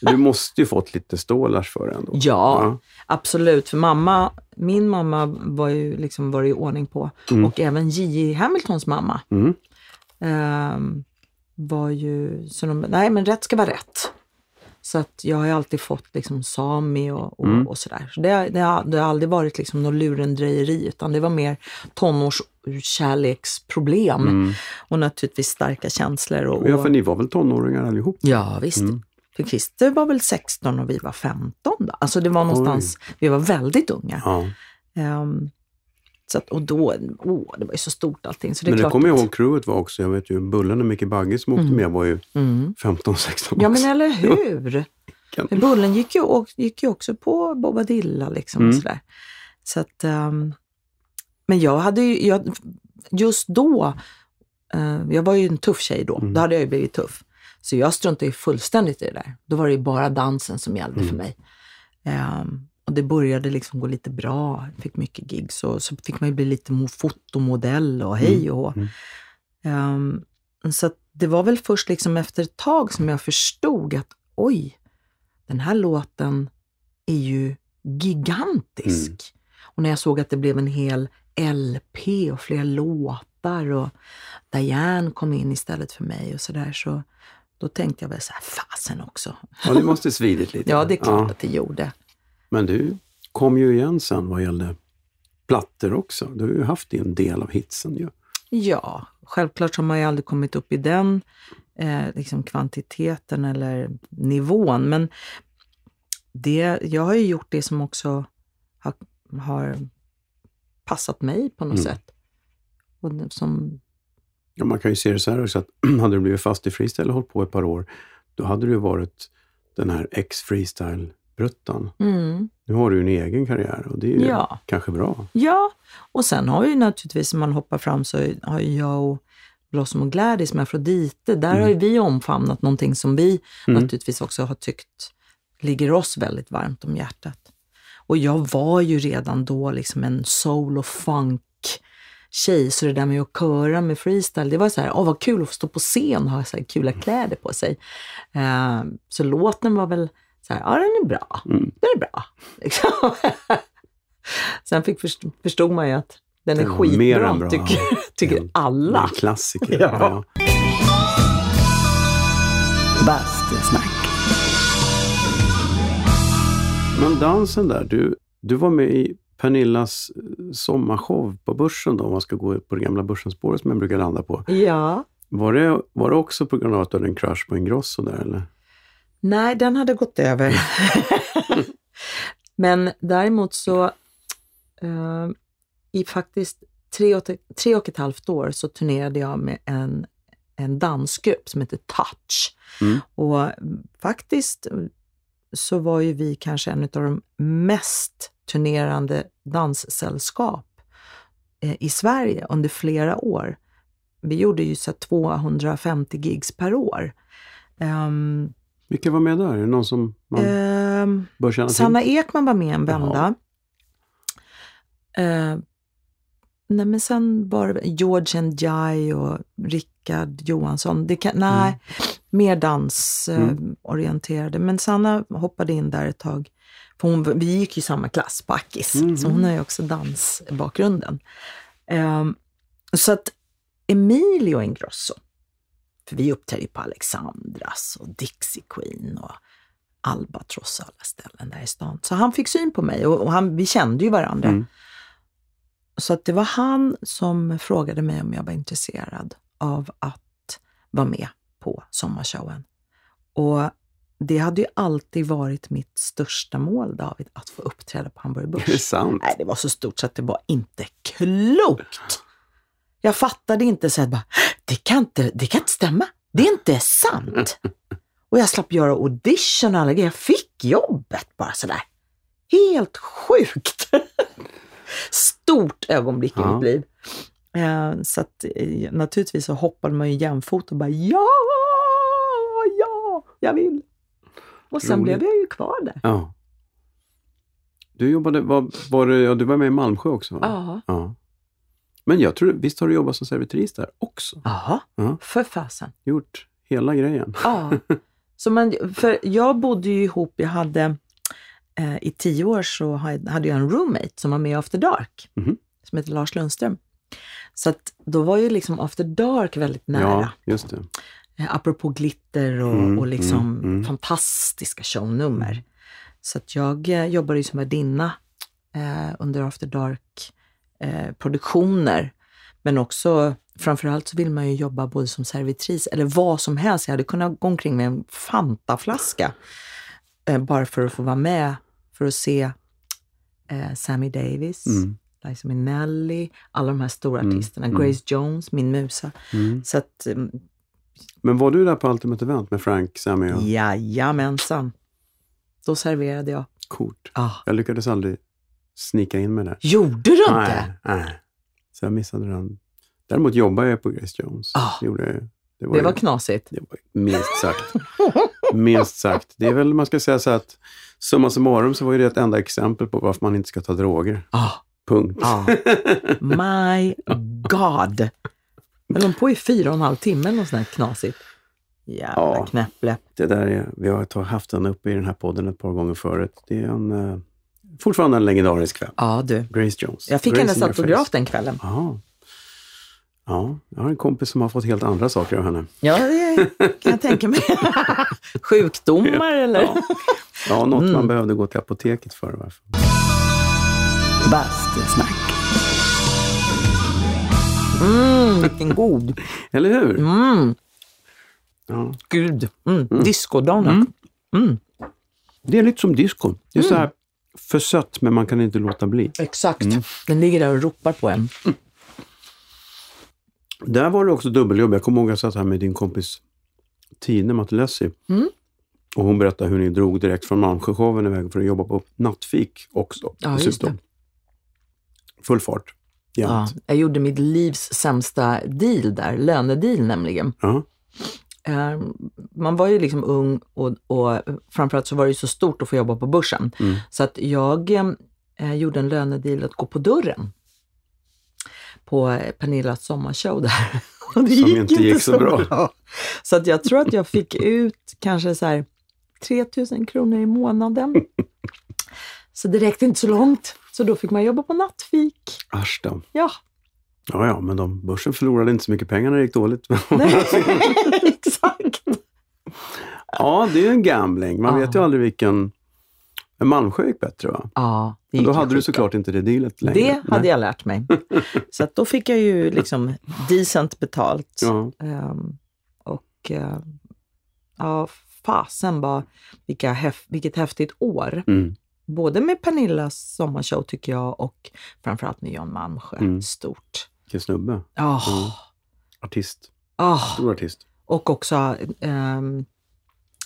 Du måste ju fått lite stålars för det ändå. Ja, absolut. För mamma, min mamma var ju liksom var i ordning på. Mm. Och även J.J. Hamiltons mamma Mm. Ehm, var ju, så de, nej men rätt ska vara rätt. Så att jag har alltid fått liksom Sami och, och, Mm. och sådär. Så det, det, har, det har aldrig varit liksom något lurendrejeri utan det var mer tonårskärleksproblem Mm. och naturligtvis starka känslor. Och, Ja, för ni var väl tonåringar allihop? Ja, visst. Mm. För Christer var väl 16 och vi var 15 då. Alltså det var någonstans, vi var väldigt unga. Ja. Ehm, så att, och då, åh, det var ju så stort allting. Så det Men det kommer jag ihåg crewet var också. Jag vet ju Bullen och Micke Bagge som åkte Mm. med var ju Mm. 15-16 Ja men eller hur! Men Bullen gick ju, och, gick ju också på Bobadilla liksom och Mm. sådär. Så att, ehm, men jag hade ju, jag, just då, eh, jag var ju en tuff tjej då, Mm. då hade jag ju blivit tuff. Så jag struntade ju fullständigt i det där. Då var det ju bara dansen som gällde Mm. för mig. Ehm, och det började liksom gå lite bra, fick mycket gigs och så fick man ju bli lite mo- fotomodell och hej och hå. Mm. Um, så det var väl först liksom efter ett tag som jag förstod att oj, den här låten är ju gigantisk. Mm. Och när jag såg att det blev en hel LP och flera låtar och Diane kom in istället för mig och sådär, så då tänkte jag väl så här, fasen också. Ja, det måste svidit lite. ja, det är klart ja. att det gjorde. Men du kom ju igen sen vad gällde plattor också. Du har ju haft din del av hitsen ju. Ja, självklart har man ju aldrig kommit upp i den eh, liksom kvantiteten eller nivån. Men det, jag har ju gjort det som också har, har passat mig på något mm. sätt. Och som... ja, man kan ju se det så här också, att hade du blivit fast i freestyle och hållit på ett par år, då hade du varit den här ex-freestyle Bruttan. Mm. Nu har du en egen karriär och det är ja. kanske bra. Ja, och sen har ju naturligtvis, om man hoppar fram, så har ju jag och Blossom och Gladys med Afrodite, där mm. har ju vi omfamnat någonting som vi mm. naturligtvis också har tyckt ligger oss väldigt varmt om hjärtat. Och jag var ju redan då liksom en soul och funk tjej, så det där med att köra med freestyle, det var så här, åh vad kul att få stå på scen och ha så här kula kläder på sig. Uh, så låten var väl så här, ja den är bra, mm. den är bra. Liksom. Sen fick förstod man ju att den är den skitbra, bra. tycker, tycker en, alla. En klassiker. ja. ja. Bastusnack. Men dansen där, du, du var med i Pernillas eh, sommarshow på Börsen då, om man ska gå på det gamla Börsenspåret som jag brukar landa på. Ja. Var det, var det också på grund av att du hade en crush på Ingrosso där eller? Nej, den hade gått över. Men däremot så, uh, i faktiskt tre och, tre och ett halvt år så turnerade jag med en, en dansgrupp som heter Touch. Mm. Och faktiskt så var ju vi kanske en av de mest turnerande danssällskap eh, i Sverige under flera år. Vi gjorde ju så 250 gigs per år. Um, vilka var med där? Är det någon som man uh, bör känna till? Sanna Ekman var med en vända. Uh, nej men sen var det George Njai och Rickard Johansson. Det kan, nej, mm. mer dansorienterade. Mm. Men Sanna hoppade in där ett tag. För hon, vi gick ju samma klass på Akis, mm. så hon har ju också dansbakgrunden. Um, så att Emilio Ingrosso, för vi uppträdde på Alexandras och Dixie Queen och Albatross och alla ställen där i stan. Så han fick syn på mig och, och han, vi kände ju varandra. Mm. Så att det var han som frågade mig om jag var intresserad av att vara med på sommarshowen. Och det hade ju alltid varit mitt största mål, David, att få uppträda på Hamburger Börs. Det är sant. Nej, det var så stort så att det var inte klokt. Jag fattade inte så att bara, det kan inte, det kan inte stämma. Det är inte sant. Och jag slapp göra audition och alla grejer. Jag fick jobbet bara sådär. Helt sjukt! Stort ögonblick ja. i mitt liv. Eh, så att eh, naturligtvis så hoppade man ju jämfot och bara ja, ja, jag vill. Och sen Roligt. blev jag ju kvar där. Ja. Du jobbade, var, var det, ja, du var med i Malmsjö också? Va? Ja. ja. Men jag tror, visst har du jobbat som servitris där också? Jaha, ja. för fasen. Gjort hela grejen. Ja. Så man, för jag bodde ju ihop, jag hade eh, i tio år så hade jag en roommate som var med i After Dark, mm. som heter Lars Lundström. Så att då var ju liksom After Dark väldigt nära. Ja, just det. Eh, apropå glitter och, mm, och liksom mm, mm. fantastiska shownummer. Så att jag eh, jobbade ju som värdinna eh, under After Dark Eh, produktioner. Men också, framförallt så vill man ju jobba både som servitris eller vad som helst. Jag hade kunnat gå omkring med en Fantaflaska eh, bara för att få vara med, för att se eh, Sammy Davis, mm. Liza Minnelli, alla de här stora mm. artisterna. Mm. Grace Jones, min musa. Mm. Så att, mm. Men var du där på Ultimate Event med Frank, Sammy och... Jajamensan. Då serverade jag. Coolt. Ah. Jag lyckades aldrig snika in mig där. Gjorde du inte? Nej. Så jag missade den. Däremot jobbade jag på Grace Jones. Ah, gjorde, det var, det var ju, knasigt. Det var minst sagt. minst sagt. Det är väl, man ska säga så att summa summarum så var ju det ett enda exempel på varför man inte ska ta droger. Ah, Punkt. Ah. My God. Jag höll på i fyra och en halv timme något sånt här knasigt. Jävla Ja. knäpple. Det där är, vi har haft den uppe i den här podden ett par gånger förut. Det är en, eh, fortfarande en legendarisk kväll. Ja du. Grace Jones. Jag fick Grace hennes autograf den kvällen. Jaha. Ja, jag har en kompis som har fått helt andra saker av henne. Ja, det kan jag tänka mig. Sjukdomar eller? Ja, ja något Mm. man behövde gå till apoteket för fall. Bastusnack. Mm, vilken god. Eller hur? Mm, Ja. gud. Mm, Discodonut. Mm. Det är lite som disco. Det är så här för sött, men man kan inte låta bli. Exakt. Den ligger där och ropar på en. Där var det också dubbeljobb. Jag kommer ihåg att jag satt här med din kompis Tine Matelessi. Mm. Och hon berättade hur ni drog direkt från Malmsjöshowen iväg för att jobba på nattfik också. Ja, just dessutom. Full fart. Ja, Ja. jag gjorde mitt livs sämsta deal där, lönedeal nämligen. Ja. Eh, Man var ju liksom ung och, och framförallt så var det ju så stort att få jobba på börsen. Mm. Så att jag eh, gjorde en lönedeal att gå på dörren på Pernillas sommarshow där. Och det Som inte gick så bra. Så att jag tror att jag fick ut kanske så här 3000 kronor i månaden. Så det räckte inte så långt. Så då fick man jobba på nattfik. Asch då. Ja, Ja, ja, men de, börsen förlorade inte så mycket pengar när det gick dåligt. exakt. ja, det är ju en gambling. Man Ja. vet ju aldrig vilken... Men Malmsjö gick bättre va? Ja, det Men gick då hade du såklart inte det dealet längre. Det hade Nej. jag lärt mig. Så att då fick jag ju liksom decent betalt. Ja. Ehm, och eh, ja, fasen bara, vilka häf- vilket häftigt år. Mm. Både med Pernillas sommarshow tycker jag och framförallt med Jan Malmsjö. Mm. Stort. Vilken snubbe. Ja. Ja. Artist. Ah. Stor artist. Och också ehm,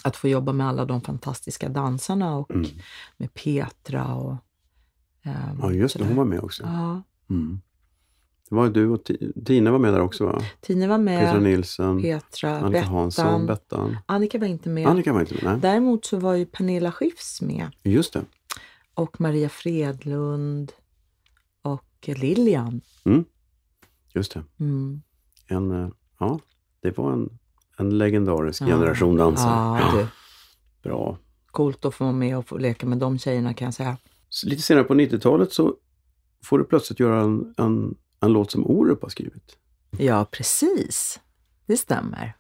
att få jobba med alla de fantastiska dansarna och Mm. med Petra och ehm, Ja, just det. Hon var med också. Ja. Mm. Det var du och Ti- Tina var med där också va? Tine var med. Petra Nilsson, Petra, Annika Bettan. Hansson, Bettan. Annika var inte med. Annika var inte med. Nej. Däremot så var ju Pernilla Schiffs med Just det. och Maria Fredlund och Lilian. Just det. Mm. En, eh, ja, det var en, en legendarisk Ja. generation dansare. Ja. Bra. Coolt att få vara med och få leka med de tjejerna kan jag säga. Lite senare på 90-talet så får du plötsligt göra en, en, en låt som Orup har skrivit. Ja, precis. Det stämmer.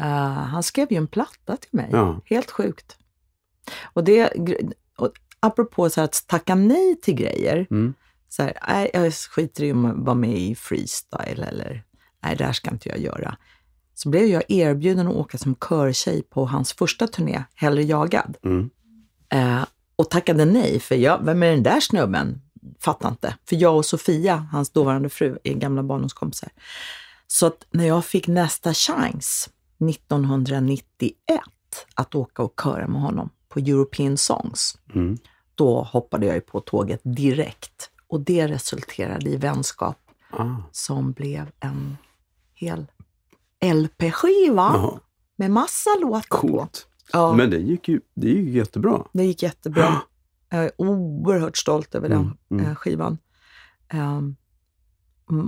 Eh, han skrev ju en platta till mig. Ja. Helt sjukt. Och det, och apropå så att tacka nej till grejer. Mm. Så här, nej, jag skiter i att vara med i freestyle eller nej, det här ska inte jag göra. Så blev jag erbjuden att åka som körtjej på hans första turné, Hellre jagad. Mm. Eh, och tackade nej, för jag, vem är den där snubben? Fattar inte. För jag och Sofia, hans dåvarande fru, är gamla barndomskompisar. Så att när jag fick nästa chans 1991 att åka och köra med honom på European Songs, Mm. då hoppade jag ju på tåget direkt. Och det resulterade i vänskap Ah. som blev en hel LP-skiva Jaha. med massa låtar på. Coolt. Ja. Men det gick ju det gick jättebra. Det gick jättebra. Jag är oerhört stolt över den Mm, mm. eh, skivan. Mm,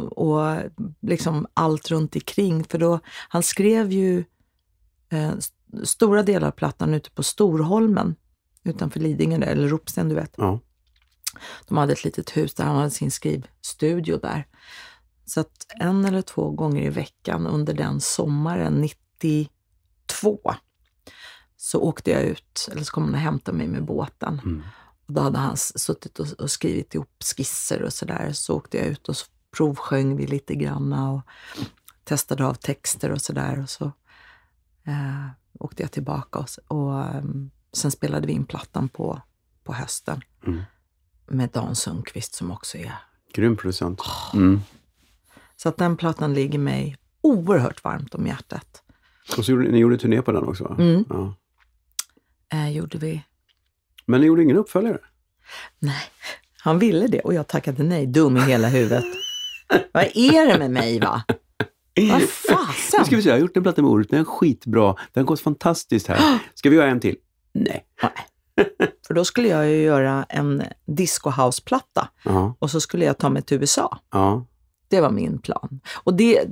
och liksom allt runt omkring. För då, han skrev ju eh, st- stora delar av plattan ute på Storholmen utanför Lidingö, eller Ropsten, du vet. Ja. De hade ett litet hus där han hade sin skrivstudio där. Så att en eller två gånger i veckan under den sommaren 92 så åkte jag ut, eller så kom han och hämtade mig med båten. Mm. Och då hade han suttit och, och skrivit ihop skisser och sådär. Så åkte jag ut och så provsjöng vi lite granna och testade av texter och sådär. Och så eh, åkte jag tillbaka och, och ehm, sen spelade vi in plattan på, på hösten Mm. Med Dan Sundqvist som också är... Grym producent. Mm. Så att den plattan ligger mig oerhört varmt om hjärtat. Och så gjorde ni gjorde turné på den också va? Mm. Ja. Eh, gjorde vi. Men ni gjorde ingen uppföljare? Nej, han ville det och jag tackade nej. Dum i hela huvudet. Vad är det med mig va? Vad Nu fasen? ska vi se, jag har gjort en platta med Orup. Den är skitbra. Den gått fantastiskt här. Ska vi göra en till? Nej. För då skulle jag ju göra en disco house-platta Ja. och så skulle jag ta mig till USA. Ja. Det var min plan. Och det,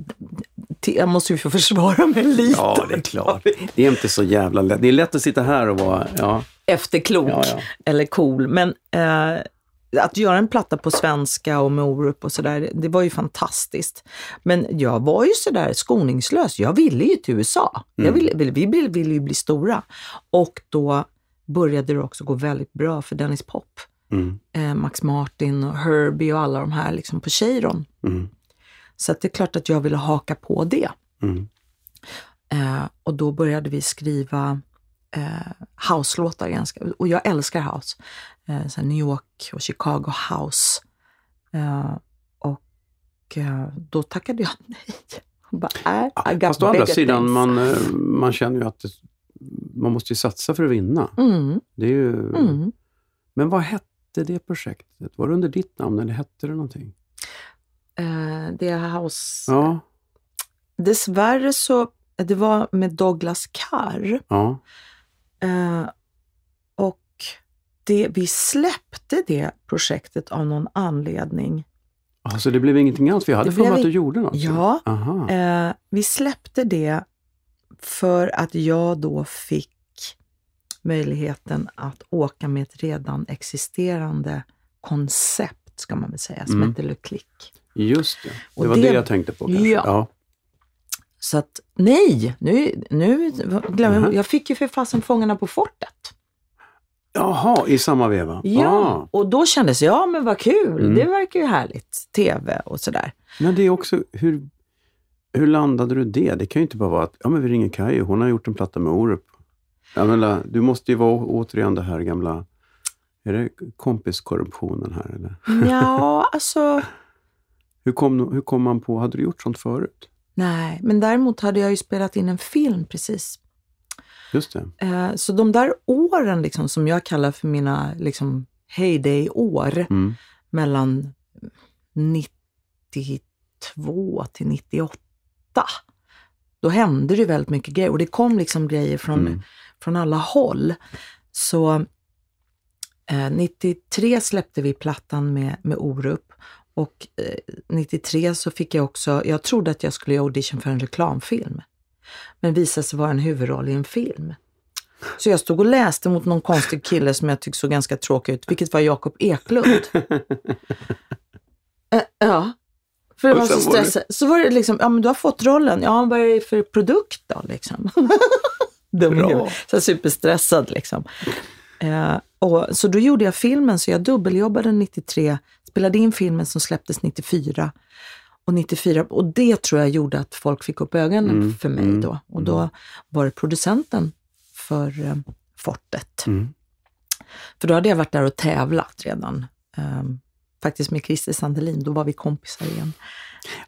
jag måste ju få försvara mig lite. Ja, det är klart. Det är inte så jävla lätt. Det är lätt att sitta här och vara, ja. Efterklok Ja, ja. eller cool. Men eh, att göra en platta på svenska och med Orup och sådär, det var ju fantastiskt. Men jag var ju sådär skoningslös. Jag ville ju till USA. Jag ville, ville, vi ville, ville ju bli stora. Och då började det också gå väldigt bra för Dennis Pop. Mm. Eh, Max Martin och Herbie och alla de här liksom på Cheiron. Mm. Så det är klart att jag ville haka på det. Mm. Eh, och då började vi skriva eh, house-låtar ganska, och jag älskar house. Eh, så New York och Chicago house. Eh, och eh, då tackade jag nej. Bara, äh, got Fast å andra sidan, things. man, eh, man känner ju att det, man måste ju satsa för att vinna. Mm, Det är ju, mm. Men vad hette det projektet? Var det under ditt namn eller hette det någonting? Eh, det är house. Ja, Dessvärre så, det var med Douglas Carr. ja. Eh, och det, vi släppte det projektet av någon anledning. Alltså det blev ingenting alls? Jag hade för mig att du gjorde något. Ja. Eh, vi släppte det för att jag då fick möjligheten att åka med ett redan existerande koncept, ska man väl säga, som Mm. heter Le Click. Just det, det Och var det- det jag tänkte på kanske. Ja. Ja. Så att, nej, nu, nu glömmer jag. Jag fick ju för fasen Fångarna på fortet. Jaha, i samma veva? Ja, Ah. och då kändes det, ja men vad kul, Mm. det verkar ju härligt. TV och sådär. Men det är också, hur, hur landade du det? Det kan ju inte bara vara att, ja men vi ringer Kaj, hon har gjort en platta med Orup. Jag menar, du måste ju vara återigen det här gamla, är det kompiskorruptionen här eller? Ja, alltså, Hur kom, hur kom man på, hade du gjort sånt förut? nej, men däremot hade jag ju spelat in en film precis. Just det. Eh, Så de där åren liksom, som jag kallar för mina liksom, heyday-år, Mm. mellan 92 till 98, då hände det väldigt mycket grejer. Och det kom liksom grejer från, Mm. från alla håll. Så eh, 93 släppte vi plattan med, med Orup. Och eh, 93 så fick jag också, jag trodde att jag skulle göra audition för en reklamfilm. Men visade sig vara en huvudroll i en film. Så jag stod och läste mot någon konstig kille som jag tyckte såg ganska tråkig ut, vilket var Jakob Eklund. Eh, ja. För det var så var det-. Så var det liksom, ja men du har fått rollen. Ja, vad är det för produkt då liksom? Dum så superstressad liksom. Eh, och, så då gjorde jag filmen, så jag dubbeljobbade 93, spelade in filmen som släpptes 94. Och 94, och det tror jag gjorde att folk fick upp ögonen Mm, för mig mm, då. Och då var det producenten för eh, Fortet. Mm. För då hade jag varit där och tävlat redan. Ehm, faktiskt med Christer Sandelin, då var vi kompisar igen.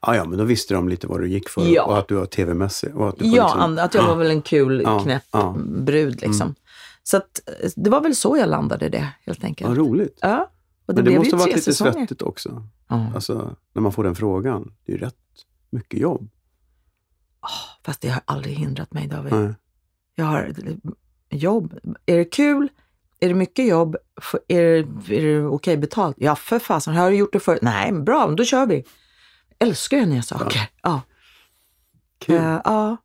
Ja, ja, men då visste de lite vad du gick för Ja. och att du var tv-mässig. Ja, liksom- att jag var väl en kul, Ja, knäpp ja. Mm. brud liksom. Så att, eh, det var väl så jag landade det helt enkelt. Vad roligt. Ja, och det, Men det måste ha varit lite säsonger. svettigt också. Ja. Alltså, när man får den frågan. Det är ju rätt mycket jobb. Fast det har aldrig hindrat mig David. Nej. Jag har jobb. Är det kul? Är det mycket jobb? Är det, är det okej betalt? Ja, för fasen. Har du gjort det förut? Nej, men bra, då kör vi. Älskar jag nya saker. Ja. Kul. Eh, ja.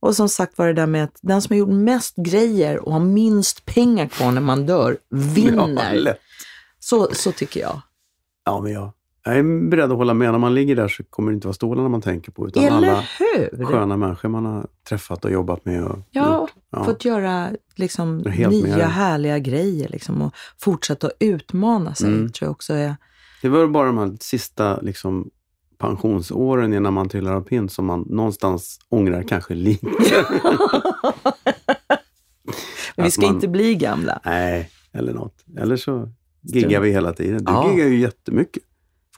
Och som sagt var det där med att den som har gjort mest grejer och har minst pengar kvar när man dör Ja, vinner. lätt. så, så tycker jag. Ja, men jag, jag är beredd att hålla med. När man ligger där så kommer det inte vara stålarna man tänker på, utan Eller alla hur? sköna människor man har träffat och jobbat med. Och Ja, gjort. ja. fått göra liksom, med nya härliga grejer liksom, och fortsätta att utmana sig. Mm. tror jag också är... Det var bara de här sista liksom, pensionsåren innan man trillar av pinn som man någonstans ångrar kanske lite. Men vi ska man- inte bli gamla. Nej, eller något. Eller så giggar vi hela tiden. Du Ja. giggar ju jättemycket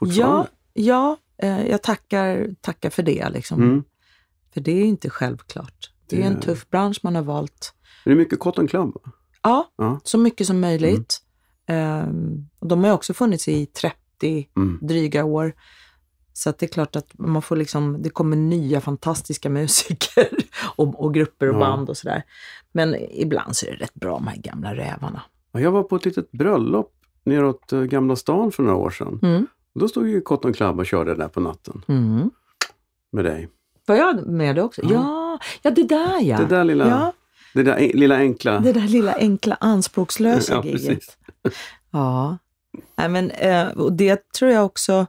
fortfarande. Ja, ja eh, jag tackar, tackar för det. Liksom. Mm. För det är inte självklart. Det är ju en Det- tuff bransch man har valt. Det är mycket Cotton Club. Ja, Ja. så mycket som möjligt. Ehm, och de har också funnits i 30 Mm. dryga år. Så att det är klart att man får liksom, det kommer nya fantastiska musiker och, och grupper och Ja. band och sådär. Men ibland så är det rätt bra med de här gamla rävarna. Ja, Jag var på ett litet bröllop neråt eh, Gamla stan för några år sedan. Mm. Då stod ju Cotton Club och körde där på natten Mm. med dig. Var jag med det också? Ja, ja det där ja. Det där lilla, ja, det där lilla enkla. det där lilla enkla anspråkslösa Ja, giget. precis. Ja, Nej, men, eh, och det tror jag också,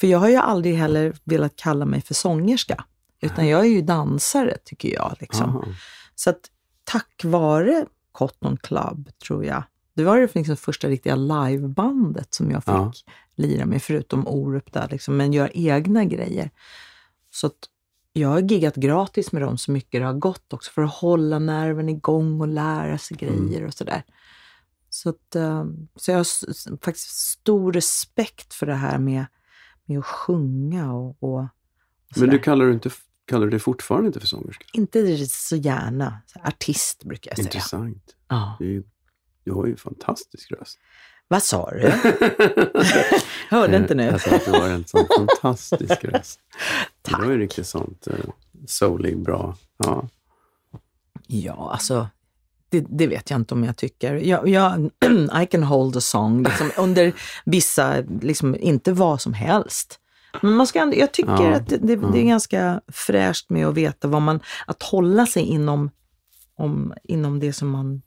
för jag har ju aldrig heller velat kalla mig för sångerska, utan jag är ju dansare tycker jag. Liksom. Så att tack vare Cotton Club, tror jag, det var det liksom första riktiga livebandet som jag fick Ja. Lira med, förutom Orup där, liksom, men göra egna grejer. Så att jag har giggat gratis med dem så mycket det har gått också, för att hålla nerven igång och lära sig Mm. grejer och sådär. Så, att, eh, så jag har faktiskt stor respekt för det här med, med att sjunga och, och, och Men du kallar, du inte, kallar du dig fortfarande inte för sångerska? Inte så gärna. Artist brukar jag säga. Intressant. Ja. Du har ju en fantastisk röst. Vad sa du? Hörde inte nu. Jag sa att du har en sån fantastisk röst. Du har ju riktigt sånt uh, soulig, bra. Ja. Ja, alltså, det, det vet jag inte om jag tycker. Jag, jag, I can hold a song liksom, under vissa, liksom, inte vad som helst. Men man ska, jag tycker Ja, att det, det, det är ganska fräscht med att veta vad man, att hålla sig inom, om, inom det som man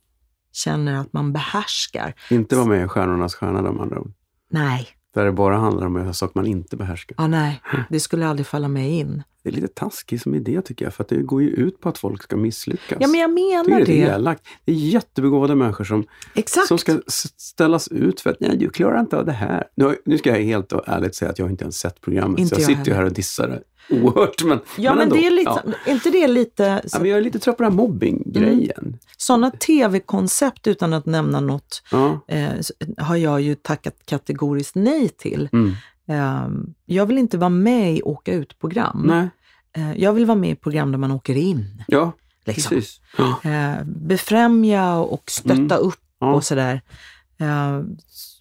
känner att man behärskar. Inte vara med i Stjärnornas stjärna de andra ord. Nej, Där det bara handlar om saker man inte behärskar. ja, nej, det skulle aldrig falla mig in. Det är lite taskigt som idé tycker jag, för att det går ju ut på att folk ska misslyckas. Ja, men jag menar det är det. elakt. Det är jättebegåvade människor som, Exakt. som ska ställas ut för att nej, du klarar inte av det här. Nu, nu ska jag helt och ärligt säga att jag inte ens sett programmet, Inte så jag jag sitter ju här och dissar det oerhört. Men, Ja, men, ändå. det är lite, Ja. inte det lite Ja, men jag är lite trött på den här mobbing-grejen. sådana tv-koncept utan att nämna något Ja. eh, har jag ju tackat kategoriskt nej till. Mm. Eh, jag vill inte vara med i åka ut-program. Eh, jag vill vara med i program där man åker in. Ja, Liksom. precis. Eh, befrämja och stötta Mm. upp och sådär. Eh,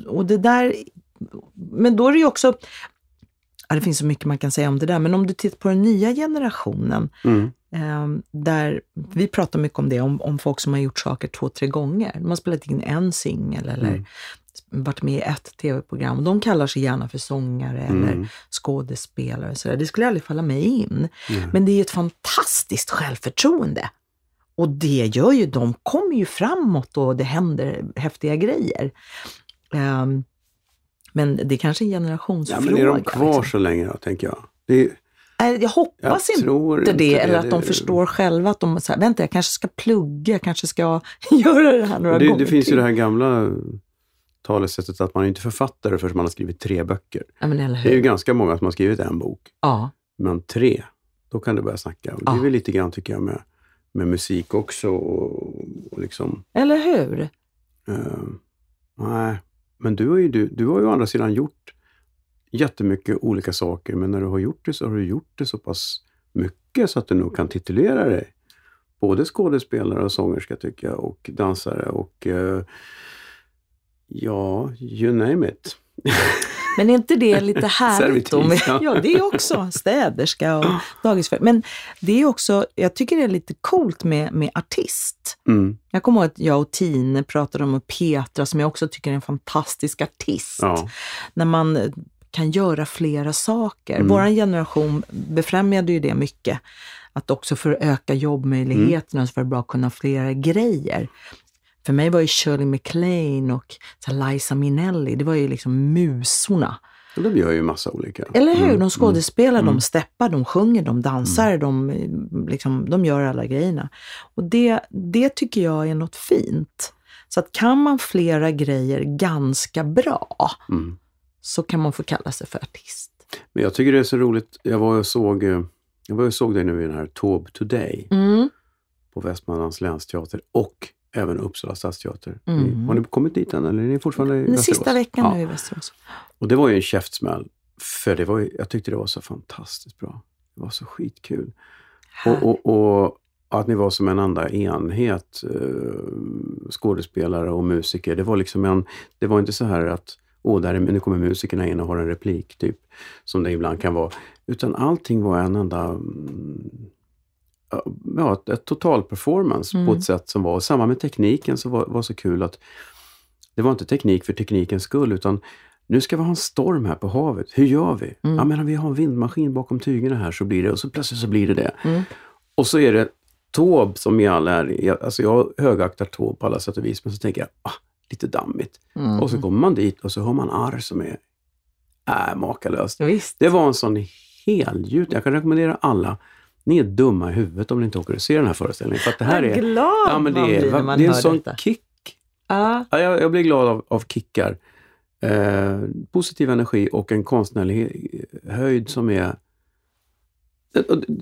och det där, men då är det ju också, ja, det finns så mycket man kan säga om det där, men om du tittar på den nya generationen, Mm. eh, där vi pratar mycket om det, om, om folk som har gjort saker två, tre gånger. De har spelat in en singel eller Mm. varit med i ett tv-program. De kallar sig gärna för sångare eller Mm. skådespelare. och Så där. Det skulle aldrig falla mig in. Men det är ett fantastiskt självförtroende. Och det gör ju, de kommer ju framåt och det händer häftiga grejer. Ehm, men det är kanske en Ja, generationsfråga. men är de kvar liksom. så länge då, tänker jag? Det är, Jag hoppas jag inte tror det, inte eller att de förstår själva att de, här, vänta jag kanske ska plugga, jag kanske ska göra det här några det, gånger det finns ju till. det här gamla talesättet att man är inte författare förrän man har skrivit tre böcker. Ja, Det är ju ganska många som har skrivit en bok, Ja, men tre, då kan du börja snacka. Och det är Ja. väl lite grann, tycker jag, med, med musik också. Och, och liksom, eller hur? eh, nej, men du har, ju, du, du har ju å andra sidan gjort jättemycket olika saker, men när du har gjort det så har du gjort det så pass mycket så att du nog kan titulera dig både skådespelare och sångerska tycker jag och dansare och eh, ja, you name it. Men är inte det lite härligt då? Med, ja. det är också städerska och dagisfrö. Men det är också, jag tycker det är lite coolt med, med artist. Mm, Jag kommer ihåg att jag och Tine pratade om Petra som jag också tycker är en fantastisk artist. ja. När man kan göra flera saker. Mm. Vår generation befrämjade ju det mycket. Att också för att öka jobbmöjligheterna så var det bra att kunna flera grejer. För mig var ju Shirley MacLaine och Liza Minnelli, det var ju liksom musorna. De gör ju massa olika. Eller hur? Mm, De skådespelar, mm. de steppar, de sjunger, de dansar, de, eh, liksom, de gör alla grejerna. Och det, det tycker jag är något fint. Så att kan man flera grejer ganska bra Mm. så kan man få kalla sig för artist. Men jag tycker det är så roligt. Jag var och såg, eh, jag var och såg dig nu i den här Taube Today Mm. på Västmanlands länsteater och även Uppsala stadsteater. Mm. Har ni kommit dit än eller är ni fortfarande i Den Västerås? sista veckan ja. nu i Västerås. Och det var ju en käftsmäll. För det var ju, jag tyckte det var så fantastiskt bra. Det var så skitkul. Och, och, och att ni var som en enda enhet, eh, skådespelare och musiker. Det var liksom en, det var inte så här att åh, där är, nu kommer musikerna in och har en replik, typ, som det ibland kan vara. Utan allting var en enda, mm, ja, ett, ett total performance på Mm. ett sätt som var, och samma med tekniken så var, var så kul att det var inte teknik för teknikens skull, utan nu ska vi ha en storm här på havet. Hur gör vi? Mm. Ja, men om vi har en vindmaskin bakom tygerna här så blir det, och så plötsligt så blir det det. Mm. Och så är det Taube som i all är, alltså jag högaktar Taube på alla sätt och vis, men så tänker jag, ah, lite dammigt. Mm. Och så kommer man dit och så hör man arr som är äh, makalöst. Visst. Det var en sån helgjut, jag kan rekommendera alla, ni är dumma i huvudet om ni inte åker och ser den här föreställningen. För det här är, glad ja, men det man är, blir när man det är en sån detta. kick. Ja. Ja, jag, jag blir glad av, av kickar. Eh, positiv energi och en konstnärlig höjd som är...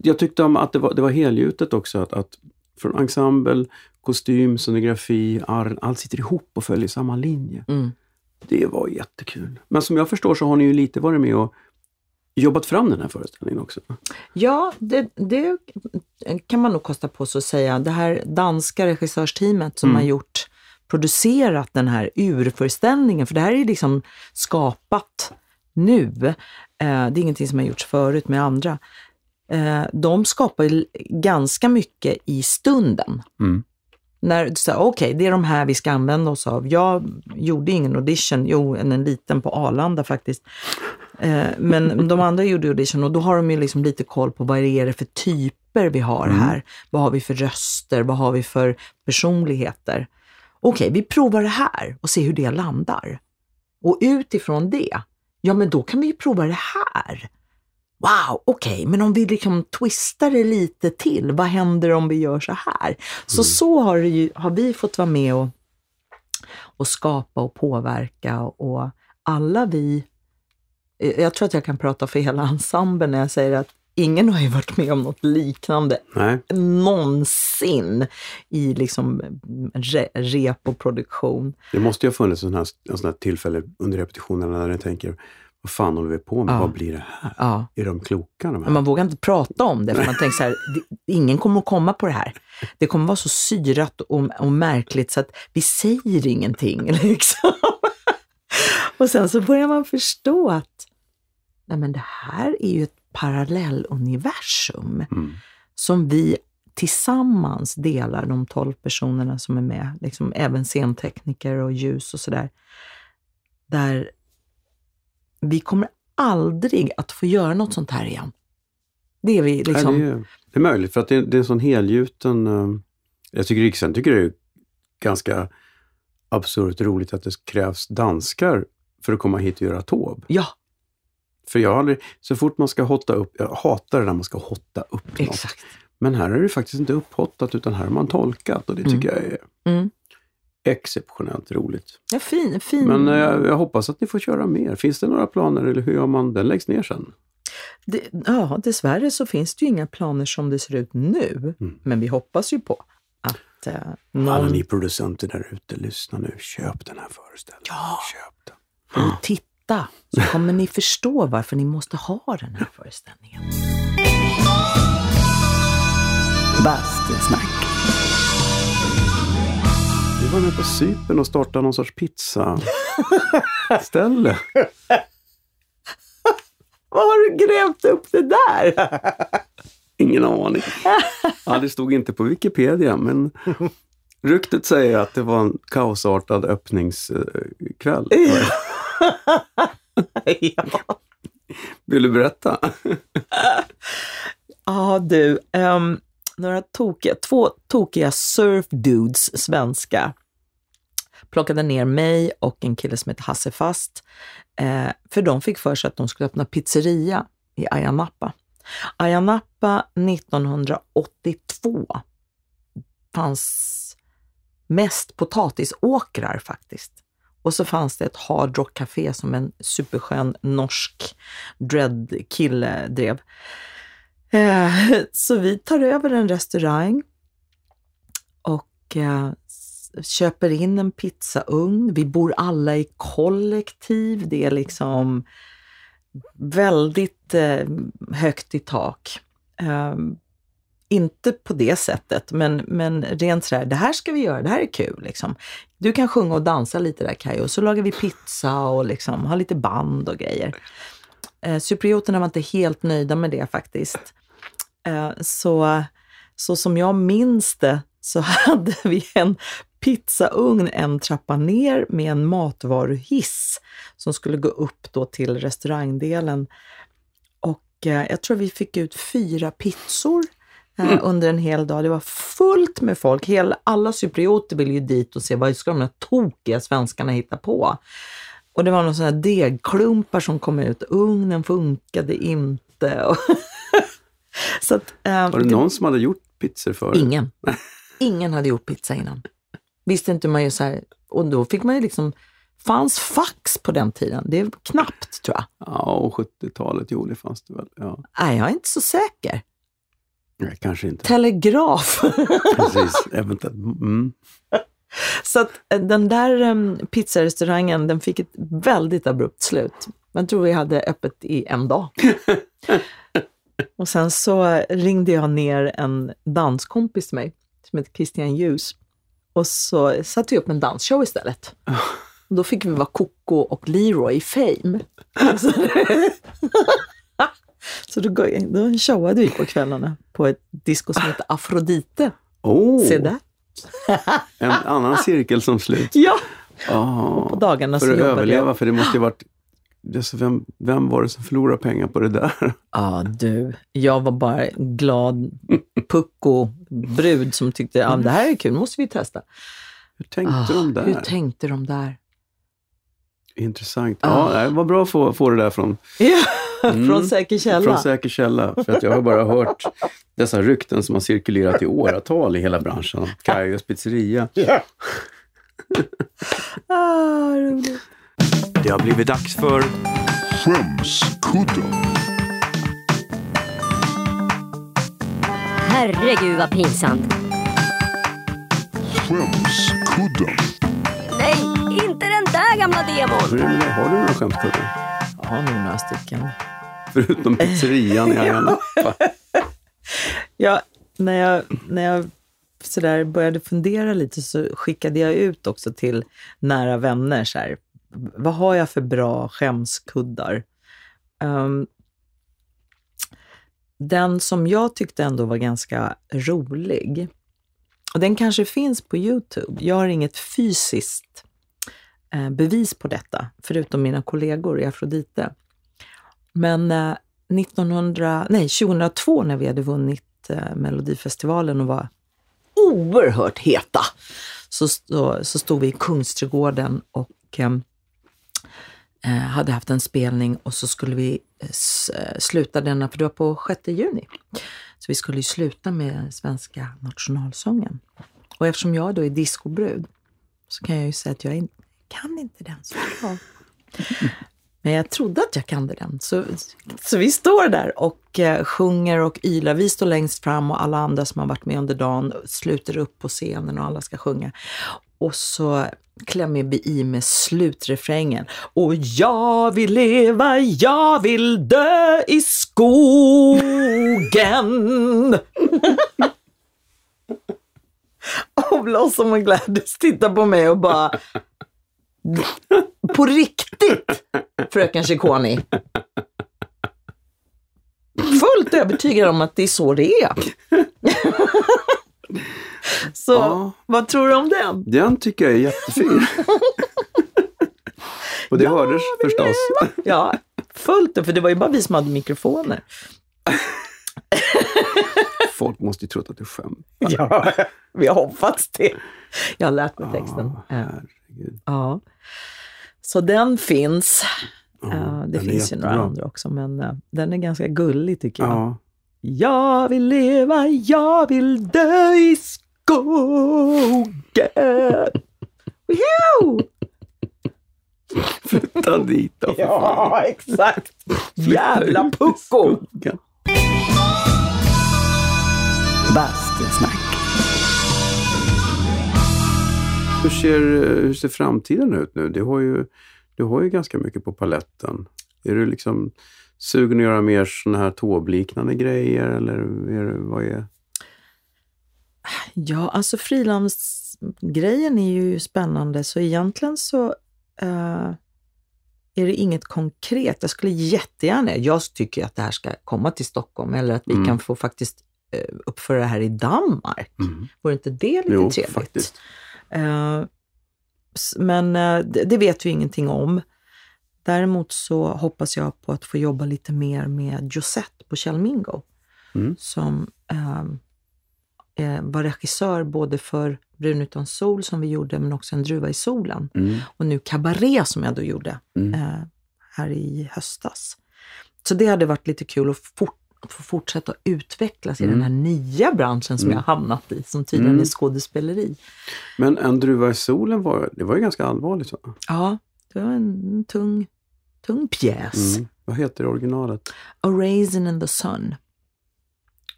Jag tyckte om att det var, det var helgjutet också. Att, att från ensemble, kostym, scenografi, arr, allt sitter ihop och följer samma linje. Mm. Det var jättekul. Men som jag förstår så har ni ju lite varit med och jobbat fram den här föreställningen också. Ja, det, det kan man nog kosta på sig att säga. Det här danska regissörsteamet som Mm. har gjort, producerat den här urföreställningen, för det här är liksom skapat nu. Eh, det är ingenting som har gjorts förut med andra. Eh, de skapar ganska mycket i stunden. Mm. När du säger, okej, det är de här vi ska använda oss av. Jag gjorde ingen audition, jo, en, en liten på Arlanda faktiskt. Eh, men de andra gjorde audition och då har de ju liksom lite koll på vad är det för typer vi har här. Vad har vi för röster? Vad har vi för personligheter? Okej, vi provar det här och ser hur det landar. Och utifrån det, ja men då kan vi ju prova det här. Wow, okej, men om vi liksom twistar det lite till, vad händer om vi gör så här? Så så har, ju, har vi fått vara med och, och skapa och påverka och alla vi, jag tror att jag kan prata för hela ensemblen när jag säger att ingen har ju varit med om något liknande Nej, någonsin i liksom re, rep och produktion. det måste ju ha funnits en sån här, en sån här tillfälle under repetitionerna när ni tänker, vad fan håller vi på med? Ja. Vad blir det här? Ja. Är de kloka de här? Man vågar inte prata om det, för man tänker så här, ingen kommer att komma på det här. Det kommer vara så syrat och, och märkligt så att vi säger ingenting. Liksom. Och sen så börjar man förstå att nej men det här är ju ett parallelluniversum Mm. som vi tillsammans delar, de tolv personerna som är med, liksom även scentekniker och ljus och sådär. Där vi kommer aldrig att få göra något sånt här igen. Det är vi liksom... Nej, det, är, det är möjligt, för att det, det är en sån helgjuten... eh, jag tycker Riksdagen tycker det är ganska absurt roligt att det krävs danskar för att komma hit och göra tåb. Ja, För jag har aldrig, så fort man ska hotta upp, jag hatar det när man ska hotta upp något. exakt. Men här är det faktiskt inte upphottat utan här har man tolkat och det tycker jag är Mm. exceptionellt roligt. Ja, fin, fin. Men eh, jag, jag hoppas att ni får köra mer. Finns det några planer eller hur gör man? Den läggs ner sen. Det, ja, dessvärre så finns det ju inga planer som det ser ut nu. Mm. Men vi hoppas ju på att eh, Alla någon... ni producenter där ute, lyssna nu. Köp den här föreställningen. Ja. Köp den. Och titta, så kommer ni förstå varför ni måste ha den här föreställningen. Bastusnack. Vi var med på Cypern och startade någon sorts pizzaställe. Var har du grävt upp det där? Ingen aning. Ja, det stod inte på Wikipedia, men ryktet säger att det var en kaosartad öppningskväll. ja. Vill du berätta? Ja du, ehm, några tokiga, två tokiga surfdudes, svenska, plockade ner mig och en kille som heter Hasse Fast. Eh, för de fick för sig att de skulle öppna pizzeria i Ayia Napa. Ayia Napa 1982 fanns mest potatisåkrar faktiskt. Och så fanns det ett Hard Rock Café som en superskön norsk dreadkille drev. Eh, Så vi tar över en restaurang och eh, köper in en pizzaugn. Vi bor alla i kollektiv. Det är liksom väldigt eh, högt i tak. Ehm, inte på det sättet, men, men rent sådär, det här ska vi göra, det här är kul. Liksom. Du kan sjunga och dansa lite där Kajo, så lagar vi pizza och liksom, har lite band och grejer. Eh, Cyprioterna var inte helt nöjda med det faktiskt. Eh, så, så som jag minns det så hade vi en pizzaugn en trappa ner med en matvaruhiss som skulle gå upp då till restaurangdelen. Och eh, jag tror vi fick ut fyra pizzor Mm. under en hel dag. Det var fullt med folk. Hela, alla cyprioter ville ju dit och se vad ska de här tokiga svenskarna hitta på. Och det var några sådana degklumpar som kom ut. Ugnen funkade inte. Och Så att, eh, Var det någon som hade gjort pizzor för Ingen. Ingen hade gjort pizza innan. Visste inte hur man gör så här. Och då fick man ju liksom, fanns fax på den tiden? Det är knappt tror jag. Ja, och 70-talet, jo det fanns det väl. Ja. Nej, jag är inte så säker. Nej, kanske inte. Telegraf. Precis, eventuellt. Mm. så att eh, den där um, pizzarestaurangen, den fick ett väldigt abrupt slut. Man tror vi hade öppet i en dag. och sen så ringde jag ner en danskompis till mig som heter Christian Ljus. Och så satte vi upp en dansshow istället. Och då fick vi vara Coco och Leroy i Fame. Så, så då, då showade vi på kvällarna på ett disco som heter Afrodite. Oh, Se där. en annan cirkel som slut. Ja! Ah, På dagarna för att överleva, jag. för det måste ju varit... Vem, vem var det som förlorade pengar på det där? Ja, du. Jag var bara glad pucko-brud som tyckte att det här är kul, måste vi testa. Hur tänkte Ah, de där? Hur tänkte de där? Intressant. Ah. Ja, det var bra att få, få det där från, Mm. från säker källa. från säker källa. För att jag har bara hört dessa rykten som har cirkulerat i åratal i hela branschen. om Kajos pizzeria. ah, roligt. Det har blivit dags för Skämskudden. Herregud vad pinsamt. Skämskudden. Nej, gamla demon. Hur är det med det? Har du några skämtkuddar? Jag har nog några stycken. Förutom pizzerian i. Ja, när jag, när jag sådär började fundera lite så skickade jag ut också till nära vänner. Så här, vad har jag för bra skämskuddar? Ehm, den som jag tyckte ändå var ganska rolig, och den kanske finns på Youtube. Jag har inget fysiskt Eh, bevis på detta, förutom mina kollegor i Afrodite. Men eh, 1900, nej, 2002 när vi hade vunnit eh, Melodifestivalen och var oerhört heta, så, så, så stod vi i Kungsträdgården och eh, hade haft en spelning och så skulle vi sluta denna, för det var på 6 juni. Så vi skulle ju sluta med svenska nationalsången. Och eftersom jag då är discobrud så kan jag ju säga att jag är kan inte den så bra. Men jag trodde att jag kunde den. Så, så vi står där och eh, sjunger och ylar. Vi står längst fram och alla andra som har varit med under dagen sluter upp på scenen och alla ska sjunga. Och så klämmer vi i med slutrefrängen. Och jag vill leva, jag vill dö i skogen. och Blossom och Gladys tittar på mig och bara på riktigt, fröken Ciccone. Fullt övertygad om att det är så det är. så Ja. vad tror du om den? Den tycker jag är jättefin. Och det hördes förstås. Ja, fullt, för det var ju bara vi som hade mikrofoner. Folk måste ju trott att du skämt. Ja, vi har hoppats det. Jag har lärt mig texten. Ja, Ja. Herregud. Ja. Så den finns. Ja, det finns ju några andra också, men eh, den är ganska gullig tycker jag. Ja. Jag vill leva, jag vill dö i skogen. Woho! Flytta dit då. Ja, exakt. Jävla pucko! Bastusnack. Hur ser, hur ser framtiden ut nu? Du har, ju, du har ju ganska mycket på paletten. Är du liksom sugen att göra mer såna här tåbliknande grejer eller är vad är... Ja, alltså frilansgrejen är ju spännande, så egentligen så eh, är det inget konkret. Jag skulle jättegärna, jag tycker att det här ska komma till Stockholm eller att vi Mm. kan få faktiskt eh, uppföra det här i Danmark. Mm. Vore inte det lite Jo, trevligt? faktiskt. Eh, men eh, det, vet vi ingenting om. Däremot så hoppas jag på att få jobba lite mer med Josette på Kjell Mingo. Mm. Som eh, eh, var regissör både för Brun utan sol som vi gjorde, men också En druva i solen. Mm. Och nu Cabaret som jag då gjorde Mm. här i höstas. Så det hade varit lite kul att fort, få fortsätta att utvecklas i Mm. den här nya branschen som Mm. jag hamnat i, som tydligen Mm. är skådespeleri. Men En druva i solen var, det var ju ganska allvarligt. Va? Ja, det var en tung, tung pjäs. Mm. Vad heter originalet? A Raisin in the Sun.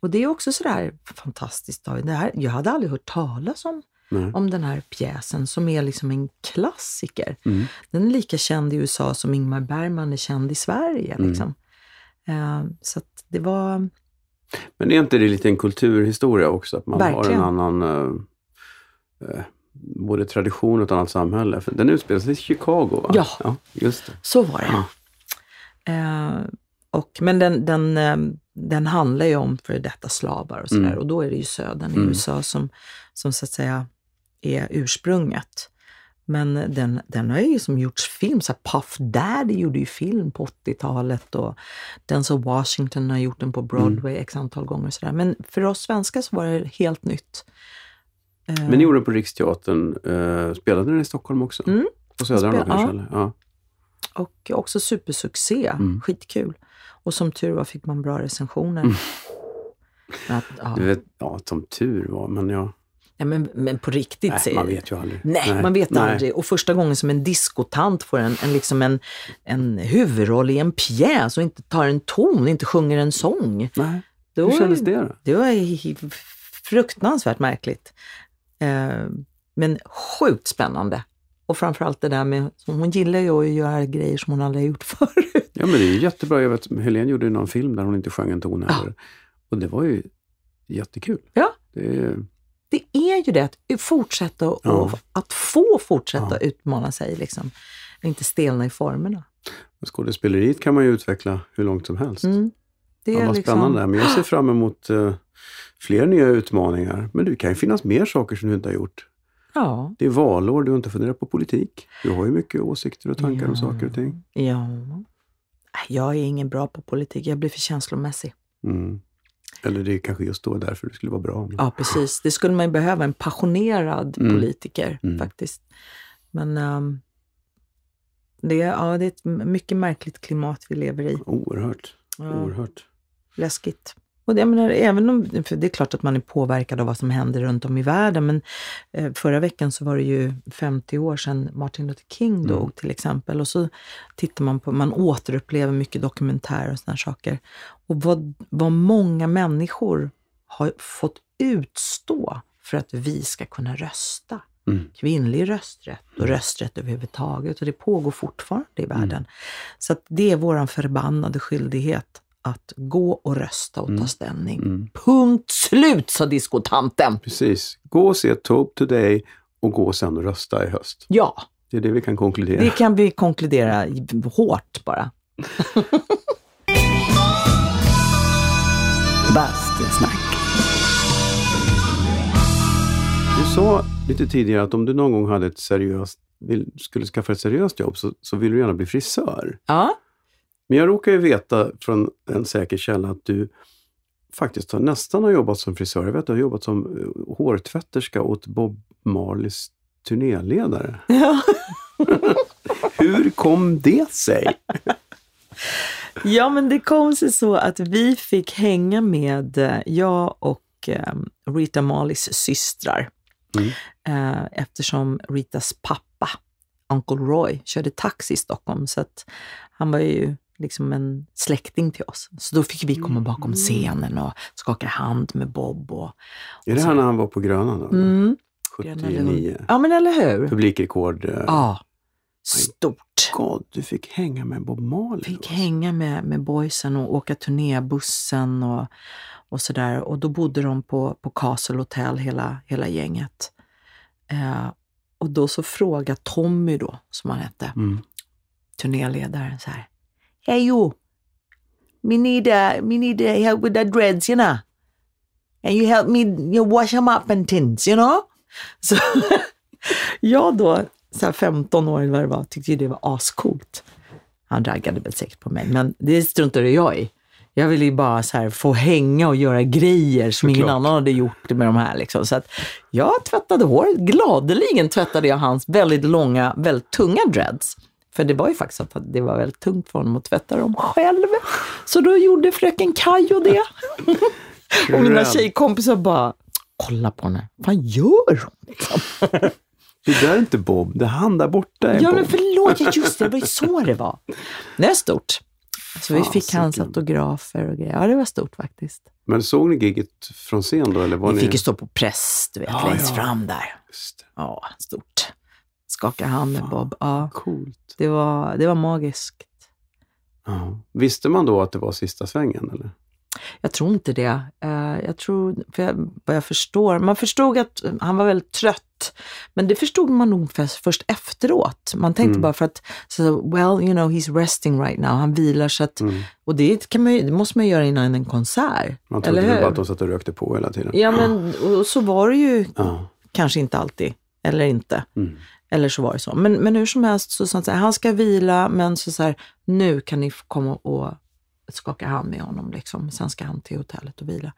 Och det är också sådär fantastiskt. Det här, jag hade aldrig hört talas om, Nej. om den här pjäsen som är liksom en klassiker. Mm. Den är lika känd i USA som Ingmar Bergman är känd i Sverige. Mm. Liksom. Eh, så att det var... Men är inte det lite en kulturhistoria också? Att man Verkligen. har en annan eh, eh, både tradition och ett annat samhälle. För den utspelar sig i Chicago va? Ja. ja just det. Så var det. Ja. Eh, och, men den, den, eh, den handlar ju om för detta slavar och sådär. Mm. Och då är det ju södern i Mm. USA som, som så att säga är ursprunget. Men den, den har ju som gjorts film. Så Puff Daddy gjorde ju film på 80-talet och Denzel Washington har gjort den på Broadway Mm. x antal gånger. Och sådär. Men för oss svenskar så var det helt nytt. Eh, Men ni gjorde den på Riksteatern. Eh, spelade den i Stockholm också? Mm. På Södran då Spel- kanske? ja. Eller? Ja. Och också supersuccé. Mm. Skitkul. Och som tur var fick man bra recensioner. Mm. Att, ja. Du vet, ja, som tur var, men ja. Ja, men, men på riktigt Nej, man vet ju aldrig. Nej, man vet Nej. aldrig. Och första gången som en diskotant får en, en, liksom en, en huvudroll i en pjäs och inte tar en ton, inte sjunger en sång. Nej. Då Hur kändes det då? Det var fruktansvärt märkligt. Eh, men sjukt spännande. Och framförallt det där med, hon gillar ju att göra grejer som hon aldrig gjort förut. Ja, men det är jättebra. Jag vet, Helene gjorde ju någon film där hon inte sjöng en ton heller. Och det var ju jättekul. Ja. Det är, Det är ju det, att fortsätta och, Ja. att få fortsätta Ja. utmana sig. Liksom. Inte stelna i formerna. skådespeleriet kan man ju utveckla hur långt som helst. Mm. Det Ja, är vad liksom, spännande. Men jag ser fram emot eh, fler nya utmaningar. Men det kan ju finnas mer saker som du inte har gjort. Ja, Det är valår, du har inte funderat på politik. Du har ju mycket åsikter och tankar om Ja. saker och ting. ja. Jag är ingen bra på politik, jag blir för känslomässig. Mm. Eller det är kanske just då därför det skulle vara bra. Ja, precis. Det skulle man ju behöva, en passionerad Mm. politiker Mm. faktiskt. Men ehm, det, är- ja, det är ett mycket märkligt klimat vi lever i. Oerhört. Ja, Oerhört. läskigt. Och jag menar, även om, för det är klart att man är påverkad av vad som händer runt om i världen, men eh, förra veckan så var det ju 50 år sedan Martin Luther King dog Mm. till exempel. Och så tittar man på, man återupplever mycket dokumentärer och sådana saker. Och vad, vad många människor har fått utstå för att vi ska kunna rösta. Mm. Kvinnlig rösträtt och rösträtt överhuvudtaget. Och det pågår fortfarande i Mm. världen. Så att det är vår förbannade skyldighet att gå och rösta och ta ställning. Mm. Punkt slut, sa diskotanten. Precis. Gå och se Tope Today och gå sen och rösta i höst. Ja, Det är det vi kan konkludera. det kan vi konkludera hårt bara. Bastusnack. Du sa lite tidigare att om du någon gång hade ett seriöst, skulle skaffa ett seriöst jobb så, så vill du gärna bli frisör. Ja, Men jag råkar ju veta från en säker källa att du faktiskt har nästan har jobbat som frisör. Jag vet att du har jobbat som eh, hårtvätterska åt Bob Marleys turnéledare. ja. Hur kom det sig? ja men det kom sig så att vi fick hänga med, eh, jag och eh, Rita Marleys systrar. Mm. Eh, eftersom Ritas pappa, Uncle Roy, körde taxi i Stockholm. Så att han var ju liksom en släkting till oss. Så då fick vi komma bakom scenen och skaka hand med Bob. Och, Är det här när han var på Grönan? Då? mm, 79? ja men eller hur? Publikrekord. eh, Ja, stort. God, du fick hänga med Bob Marley. Fick då. hänga med, med boysen och åka turnébussen och, och sådär. Och då bodde de på, på Castle Hotel, hela, hela gänget. Eh, och då så frågade Tommy då, som han hette, Mm. turnéledaren så här. Hey you, me need, uh, me need uh, help with the dreads, you know. And you help me you wash them up and things, you know. Så, Jag då, så här 15 år eller vad det var, tyckte ju det var ascoolt. Han raggade väl säkert på mig, men det struntade jag i. Jag ville ju bara så få hänga och göra grejer som ingen Såklart. annan hade gjort med de här. Liksom. Så att jag tvättade håret. Gladeligen tvättade jag hans väldigt långa, väldigt tunga dreads. För det var ju faktiskt att det var väldigt tungt för honom att tvätta dem själv. Så då gjorde fröken Kajo det. och mina tjejkompisar bara, kolla på henne. Vad gör hon? Liksom. Det där är inte Bob, det är han där borta är Ja, Bob. men förlåt, just det, det var ju så det var. Det är stort. Så vi fick hans Fasiken. autografer och grejer. Ja, det var stort faktiskt. Men såg ni giget från scen då? Eller var Vi ni... fick ju stå på press, du vet, Ja, längst ja. fram där. Ja, stort. Skaka hand med Bob. Ja, Coolt. det var, det var magiskt. Ja. Visste man då att det var sista svängen? Eller? Jag tror inte det. Eh, Jag tror, för jag, vad jag förstår, man förstod att han var väldigt trött. Men det förstod man nog först, efteråt. Man tänkte Mm. bara för att, så, well, you know, he's resting right now. Han vilar så att, Mm. och det, kan man, det måste man göra innan en konsert. Man trodde eller hur? bara att de satt och rökte på hela tiden. Ja, men och så var det ju Ja. kanske inte alltid. Eller inte. Mm. Eller så var det så. Men, men hur som helst så sa han så här, han ska vila, men så, så här, nu kan ni komma och skaka hand med honom. Liksom. Sen ska han till hotellet och vila.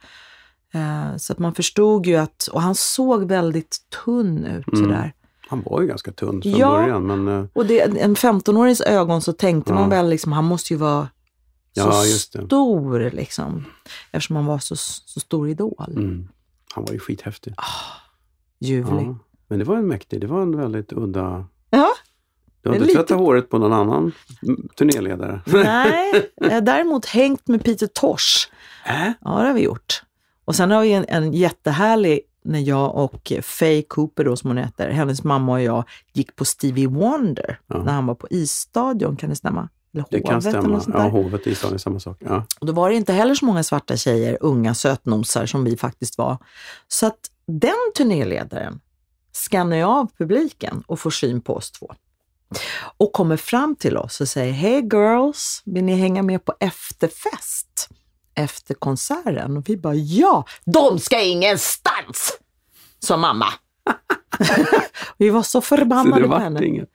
Eh, så att man förstod ju att, och han såg väldigt tunn ut Mm. sådär. Han var ju ganska tunn från Ja. början. Men, eh, Och det, en 15-årings ögon så tänkte Ja. man väl liksom, han måste ju vara så Ja, stor liksom. Eftersom han var så, så stor idol. mm. Han var ju skithäftig. Ljuvlig. Ja. Men det var en mäktig, det var en väldigt udda... Ja. Du har inte lite- tvättat håret på någon annan turnéledare? Nej, jag har däremot hängt med Peter Tosh. Äh? Ja, det har vi gjort. Och sen har vi en, en jättehärlig, när jag och Faye Cooper, då, som hon heter, hennes mamma och jag gick på Stevie Wonder Ja. när han var på isstadion, kan det stämma? Eller Det kan Hovet stämma. Ja, hovet i stan är samma sak. Ja. Och då var det inte heller så många svarta tjejer, unga sötnosar som vi faktiskt var. Så att den turnéledaren skannar ju av publiken och får syn på oss två. Och kommer fram till oss och säger, Hey girls, vill ni hänga med på efterfest? Efter konserten. Och vi bara, ja, de ska ingenstans! Sa mamma. vi var så Så förbannade det på henne. inget.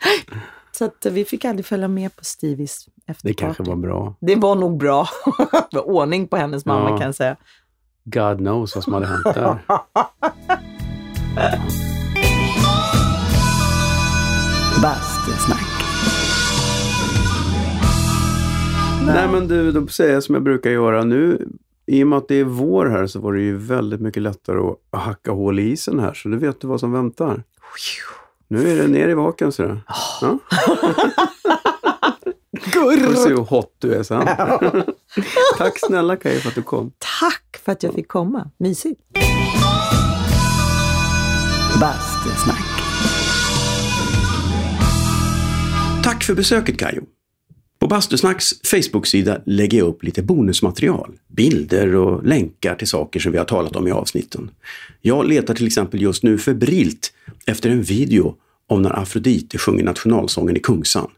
Så att vi fick aldrig följa med på Stevies efterparty. Det kanske var bra. Det var nog bra. Det var ordning på hennes mamma Ja. kan jag säga. God knows vad som hade hänt där. Bastusnack. Nej men du, då säger jag som jag brukar göra nu. I och med att det är vår här så var det ju väldigt mycket lättare att hacka hål i isen här. Så du vet du vad som väntar. Nu är det ner i vaken ser du. Ja. Får se hur hot du är sen. Tack snälla Kaj för att du kom. Tack för att jag fick komma. Mysigt. Bastusnack. Tack för besöket Kajo. På Bastusnacks Facebook-sida lägger jag upp lite bonusmaterial, bilder och länkar till saker som vi har talat om i avsnitten. Jag letar till exempel just nu febrilt efter en video om när Afrodite sjunger nationalsången i Kungsan.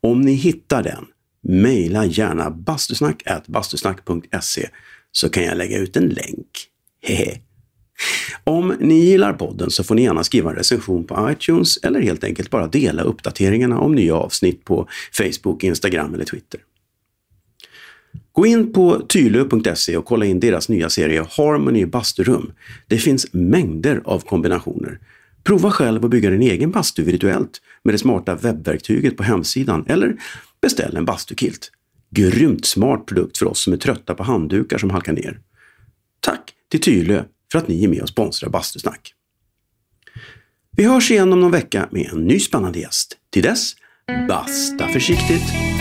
Om ni hittar den, mejla gärna bastusnack.bastusnack.se så kan jag lägga ut en länk. Hehe. Om ni gillar podden så får ni gärna skriva en recension på iTunes eller helt enkelt bara dela uppdateringarna om nya avsnitt på Facebook, Instagram eller Twitter. Gå in på tylö.se och kolla in deras nya serie Harmony Basturum. Det finns mängder av kombinationer. Prova själv att bygga din egen bastu virtuellt med det smarta webbverktyget på hemsidan eller beställ en bastukilt. Grymt smart produkt för oss som är trötta på handdukar som halkar ner. Tack till Tylö för att ni är med och sponsrar Bastusnack. Vi hörs igen om någon vecka med en ny spännande gäst. Till dess, basta försiktigt!